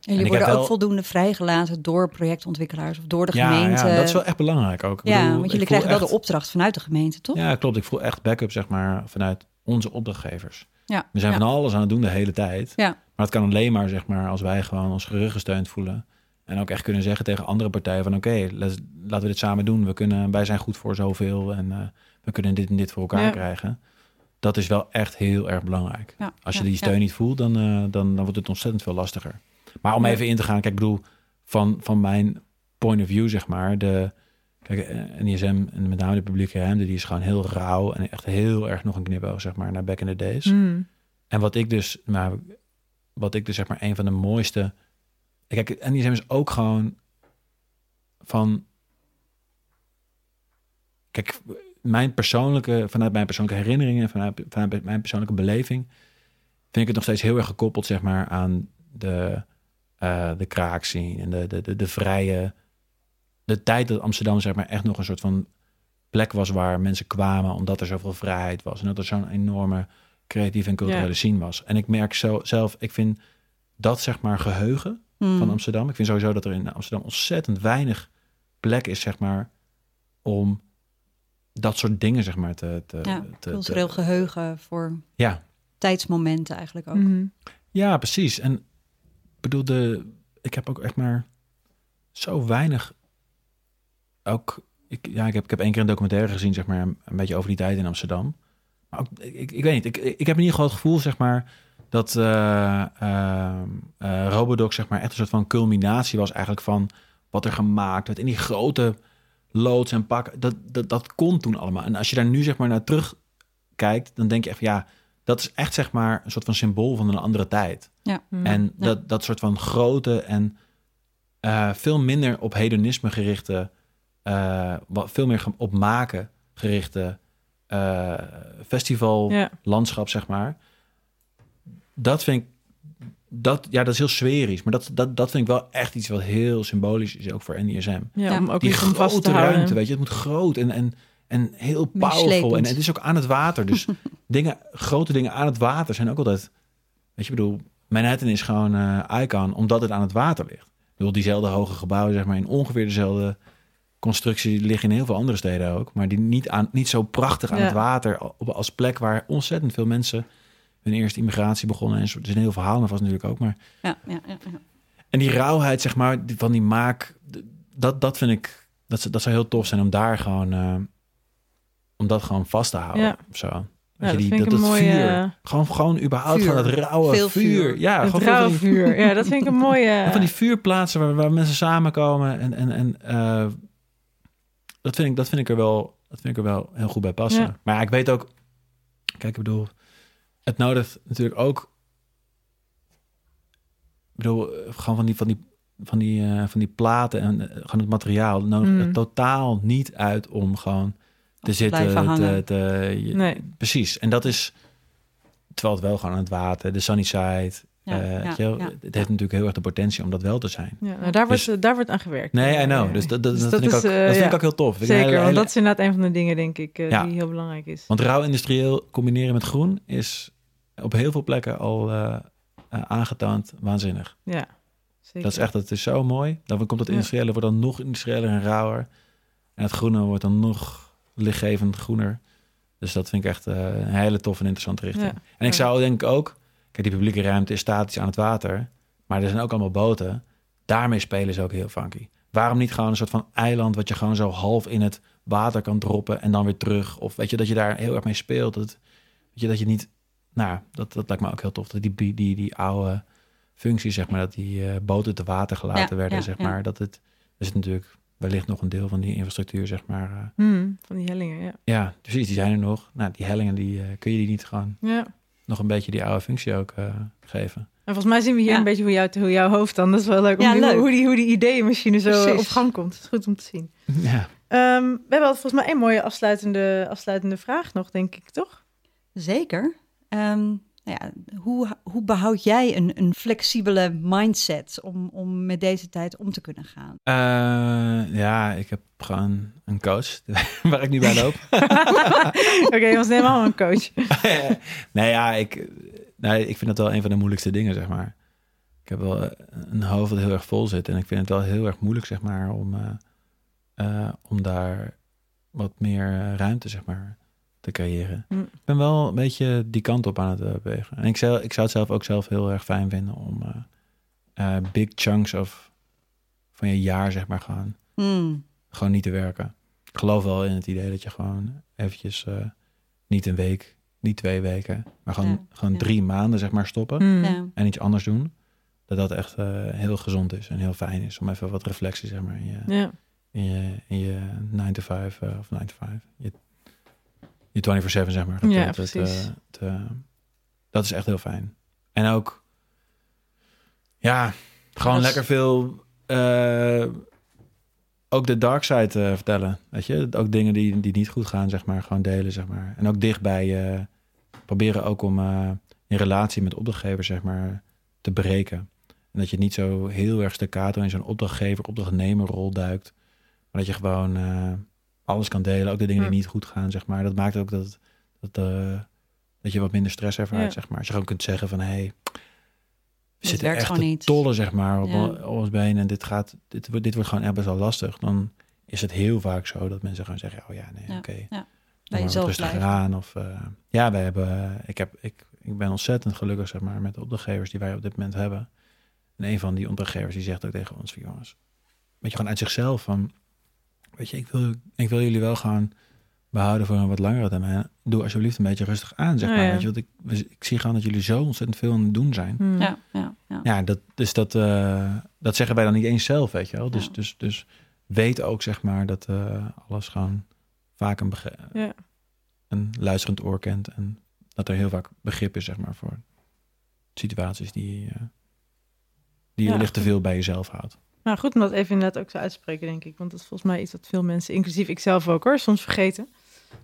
En jullie worden ook wel- voldoende vrijgelaten door projectontwikkelaars of door de Ja, gemeente. ja, dat is wel echt belangrijk ook. Ik Ja, bedoel, want jullie krijgen wel de opdracht vanuit de gemeente, toch? Ja, klopt. Ik voel echt backup, zeg maar, vanuit onze opdrachtgevers. Ja, We zijn ja. van alles aan het doen de hele tijd. Ja. Maar het kan alleen maar, zeg maar, als wij gewoon ons geruggesteund voelen. En ook echt kunnen zeggen tegen andere partijen van... oké, let's- laten we dit samen doen. We kunnen, wij zijn goed voor zoveel en eh, we kunnen dit en dit voor elkaar Ja. krijgen. Dat is wel echt heel erg belangrijk. Ja, Als je ja, die steun niet voelt, dan, eh, dan, dan wordt het ontzettend veel lastiger. Maar om even in te gaan, kijk, ik bedoel, van, van mijn point of view, zeg maar, de kijk, eh, NISM en met name de publieke ruimte, die is gewoon heel rauw en echt heel erg nog een knipoog, zeg maar, naar back in the days. Mm. En wat ik dus, maar wat ik dus zeg maar een van de mooiste. Kijk, NISM is ook gewoon van. Kijk, mijn persoonlijke, vanuit mijn persoonlijke herinneringen, vanuit, vanuit mijn persoonlijke beleving, vind ik het nog steeds heel erg gekoppeld, zeg maar, aan de, eh de kraakscene en de, de, de, de vrije. De tijd dat Amsterdam, zeg maar, echt nog een soort van plek was waar mensen kwamen omdat er zoveel vrijheid was en dat er zo'n enorme creatieve en culturele Ja. scene was. En ik merk zo, zelf, ik vind dat zeg maar geheugen Hmm. van Amsterdam. Ik vind sowieso dat er in Amsterdam ontzettend weinig plek is, zeg maar, om dat soort dingen, zeg maar, te... te, Ja, te- cultureel te- geheugen voor ja, tijdsmomenten eigenlijk ook. Mhm. ja, precies. En ik bedoel, de, ik heb ook echt maar zo weinig... Ook, ik, ja, ik heb, ik heb één keer een documentaire gezien, zeg maar, een beetje over die tijd in Amsterdam. Maar ook, ik, ik, ik weet niet, ik, ik heb in ieder geval het gevoel, zeg maar, dat eh, Robodoc, zeg maar, echt een soort van culminatie was eigenlijk van wat er gemaakt werd. In die grote loods en pakken, dat, dat, dat kon toen allemaal. En als je daar nu, zeg maar, naar terug kijkt, dan denk je echt, ja, dat is echt, zeg maar, een soort van symbool van een andere tijd. Ja. Mm. En Ja. dat, dat soort van grote en eh, veel minder op hedonisme gerichte, eh, wat veel meer op maken gerichte eh festivallandschap, Ja. zeg maar. Dat vind ik, dat, ja, dat is heel sferisch, maar dat, dat, dat vind ik wel echt iets wat heel symbolisch is, ook voor NISM. Ja, om ook Die vast te grote houden. ruimte, weet je, het moet groot en, en, en heel powerful. En het is ook aan het water, dus (laughs) dingen, grote dingen aan het water zijn ook altijd, weet je, ik bedoel, Manhattan is gewoon eh icon omdat het aan het water ligt. Ik bedoel, diezelfde hoge gebouwen, zeg maar, in ongeveer dezelfde constructie liggen in heel veel andere steden ook, maar die niet, aan, niet zo prachtig aan Ja. het water op, als plek waar ontzettend veel mensen hun eerste immigratie begonnen. En zo- er zijn heel veel verhalen vast natuurlijk ook, maar Ja, ja, ja, ja. en die rauwheid, zeg maar, die- van die maak, dat, dat vind ik, dat, zou- dat zou heel tof zijn om daar gewoon, eh, om dat gewoon vast te houden. Ja. Of zo. Ja, je, dat die, vind ik dat, een dat mooie- vuur. Gewoon, gewoon überhaupt Vuur. van het rauwe Veel vuur. vuur. Ja, het gewoon veel rauwe van die, vuur. Ja, dat vind ik een mooie... (laughs) van die vuurplaatsen waar, waar mensen samenkomen. En, en, en eh, dat, vind ik, dat, vind ik er wel, dat vind ik er wel heel goed bij passen. Ja. Maar ja, ik weet ook, kijk, ik bedoel, het nodigt natuurlijk ook, ik bedoel, gewoon van die, van die, van die, eh, van die platen en eh, gewoon het materiaal nodigt Mm. het totaal niet uit om gewoon te te zitten. Te, te- je- Nee. Precies. En dat is, terwijl het wel gewoon aan het water, de sunny side. Ja, eh, ja, weet je wel, ja. Het heeft natuurlijk heel erg de potentie om dat wel te zijn. Ja, nou, daar, Dus- wordt, daar wordt aan gewerkt. Nee, I know. Dus dat, dat, Dus dat, dat vind, ik is, ook, eh, dat vind ik ook heel tof. Ik Zeker, want dat is inderdaad een van de dingen, denk ik, Ja. die heel belangrijk is. Want rauw industrieel combineren met groen is op heel veel plekken al eh, aangetoond waanzinnig. Ja, zeker. Dat is echt, dat is zo mooi. Dan komt het Ja. industriële wordt dan nog industriëler en rauwer. En het groene wordt dan nog lichtgevend groener. Dus dat vind ik echt eh, een hele toffe en interessante richting. Ja. En ik zou denk ik ook... Kijk, die publieke ruimte is statisch aan het water. Maar er zijn ook allemaal boten. Daarmee spelen ze ook heel funky. Waarom niet gewoon een soort van eiland... wat je gewoon zo half in het water kan droppen... en dan weer terug? Of weet je, dat je daar heel erg mee speelt. Dat, weet je, dat je niet... Nou, dat, dat lijkt me ook heel tof. Dat die, die, die, die oude functie, zeg maar... dat die eh, boten te water gelaten Ja, werden, ja, zeg ja. maar. Dat het... Er zit natuurlijk wellicht nog een deel van die infrastructuur, zeg maar... eh, Hmm, van die hellingen, ja. ja, precies, die zijn er nog. Nou, die hellingen, die, eh, kun je die niet gewoon ja. nog een beetje die oude functie ook eh, geven? En volgens mij zien we hier Ja. een beetje hoe, jou, hoe jouw hoofd dan. Dat is wel leuk. Om Ja, die- leuk. Hoe, die, hoe die ideeënmachine zo Precies. op gang komt. Het is goed om te zien. Ja. Ehm, we hebben volgens mij één mooie afsluitende, afsluitende vraag nog, denk ik, toch? Zeker. Ehm, nou ja, hoe, hoe behoud jij een, een flexibele mindset om, om met deze tijd om te kunnen gaan? Eh, ja, ik heb gewoon een coach (laughs) waar ik nu bij loop. (laughs) Oké, ons nemen allemaal een coach. (laughs) nee, ja, ik, nee, ik vind dat wel een van de moeilijkste dingen, zeg maar. Ik heb wel een hoofd dat heel erg vol zit. En ik vind het wel heel erg moeilijk, zeg maar, om, eh, eh, om daar wat meer ruimte, zeg maar, te creëren. Hm. Ik ben wel een beetje die kant op aan het eh, bewegen. En ik zou, ik zou het zelf ook zelf heel erg fijn vinden om eh, eh, big chunks of van je jaar, zeg maar, gewoon, Hmm, gewoon niet te werken. Ik geloof wel in het idee dat je gewoon eventjes eh, niet een week, niet twee weken, maar gewoon, Ja, gewoon ja. drie maanden, zeg maar, stoppen ja. en iets anders doen. Dat dat echt eh, heel gezond is en heel fijn is om even wat reflectie, zeg maar, in je, Ja. in je, in je 9 to 5 eh, of 9 to 5. Je, je 24-7, zeg maar. Dat, Ja, dat, het, precies. eh, het, eh, dat is echt heel fijn. En ook, ja, gewoon is- lekker veel, eh, ook de dark side eh, vertellen. Weet je, ook dingen die, die niet goed gaan, zeg maar, gewoon delen, zeg maar. En ook dichtbij eh, proberen ook om eh in relatie met opdrachtgevers, zeg maar, te breken. En dat je niet zo heel erg staccato in zo'n opdrachtgever, opdrachtnemerrol duikt. Maar dat je gewoon eh, alles kan delen, ook de dingen Ja. die niet goed gaan, zeg maar. Dat maakt ook dat, dat, eh, dat je wat minder stress ervaart, Ja. zeg maar. Als je gewoon kunt zeggen van, hé, hey, we zitten werkt echt niet. tollen, zeg maar, op, Ja. op ons been. En dit, gaat, dit, wordt- dit wordt gewoon echt best wel lastig. Dan is het heel vaak zo dat mensen gewoon zeggen, oh ja, nee, Ja, oké. ja. doe Bij jezelf blijven. aan. Of, eh, ja, wij hebben, eh, ik, heb, ik, ik ben ontzettend gelukkig zeg maar, met de opdrachtgevers die wij op dit moment hebben. En een van die opdrachtgevers die zegt ook tegen ons van jongens, weet je, gewoon uit zichzelf van, weet je, ik wil, ik wil jullie wel gaan behouden voor een wat langere termijn. Doe alsjeblieft een beetje rustig aan, zeg Oh, maar. ja. Weet je, want ik, ik zie gewoon dat jullie zo ontzettend veel aan het doen zijn. Hmm. Ja, ja, ja. Ja, dat, dus dat, eh, dat zeggen wij dan niet eens zelf, weet je wel. Dus, Ja. dus, dus weet ook, zeg maar, dat eh, alles gewoon vaak een, Ja. een luisterend oor kent. En dat er heel vaak begrip is, zeg maar, voor situaties die, eh, die je Ja, wellicht te veel bij jezelf houdt. Nou, goed om dat even inderdaad ook zo uit te spreken, denk ik. Want dat is volgens mij iets dat veel mensen, inclusief ik zelf ook hoor, soms vergeten.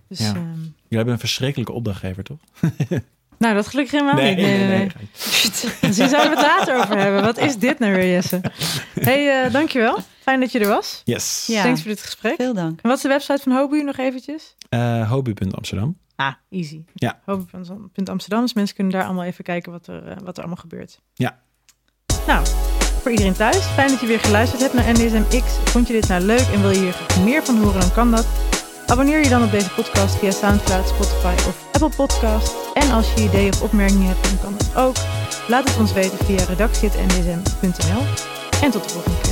Dus, Ja. ehm, Jullie hebben een verschrikkelijke opdrachtgever, toch? (laughs) nou, dat gelukkig helemaal niet. Nee, nee, nee. Dus hier zouden we het later over hebben. Wat is dit nou weer, Jesse? hey, eh, dankjewel. Fijn dat je er was. Yes. Ja. Thanks voor dit gesprek. Veel dank. En wat is de website van Hobu nog eventjes? Eh, Hobby.amsterdam. Ah, easy. Ja. Hobu.amsterdam. Dus mensen kunnen daar allemaal even kijken wat er, eh, wat er allemaal gebeurt. Ja. Nou, voor iedereen thuis, fijn dat je weer geluisterd hebt naar NDSMX. Vond je dit nou leuk en wil je hier meer van horen, dan kan dat. Abonneer je dan op deze podcast via Soundcloud, Spotify of Apple Podcast. En als je ideeën of opmerkingen hebt, dan kan dat ook. Laat het ons weten via redactie.ndsm.nl. En tot de volgende keer.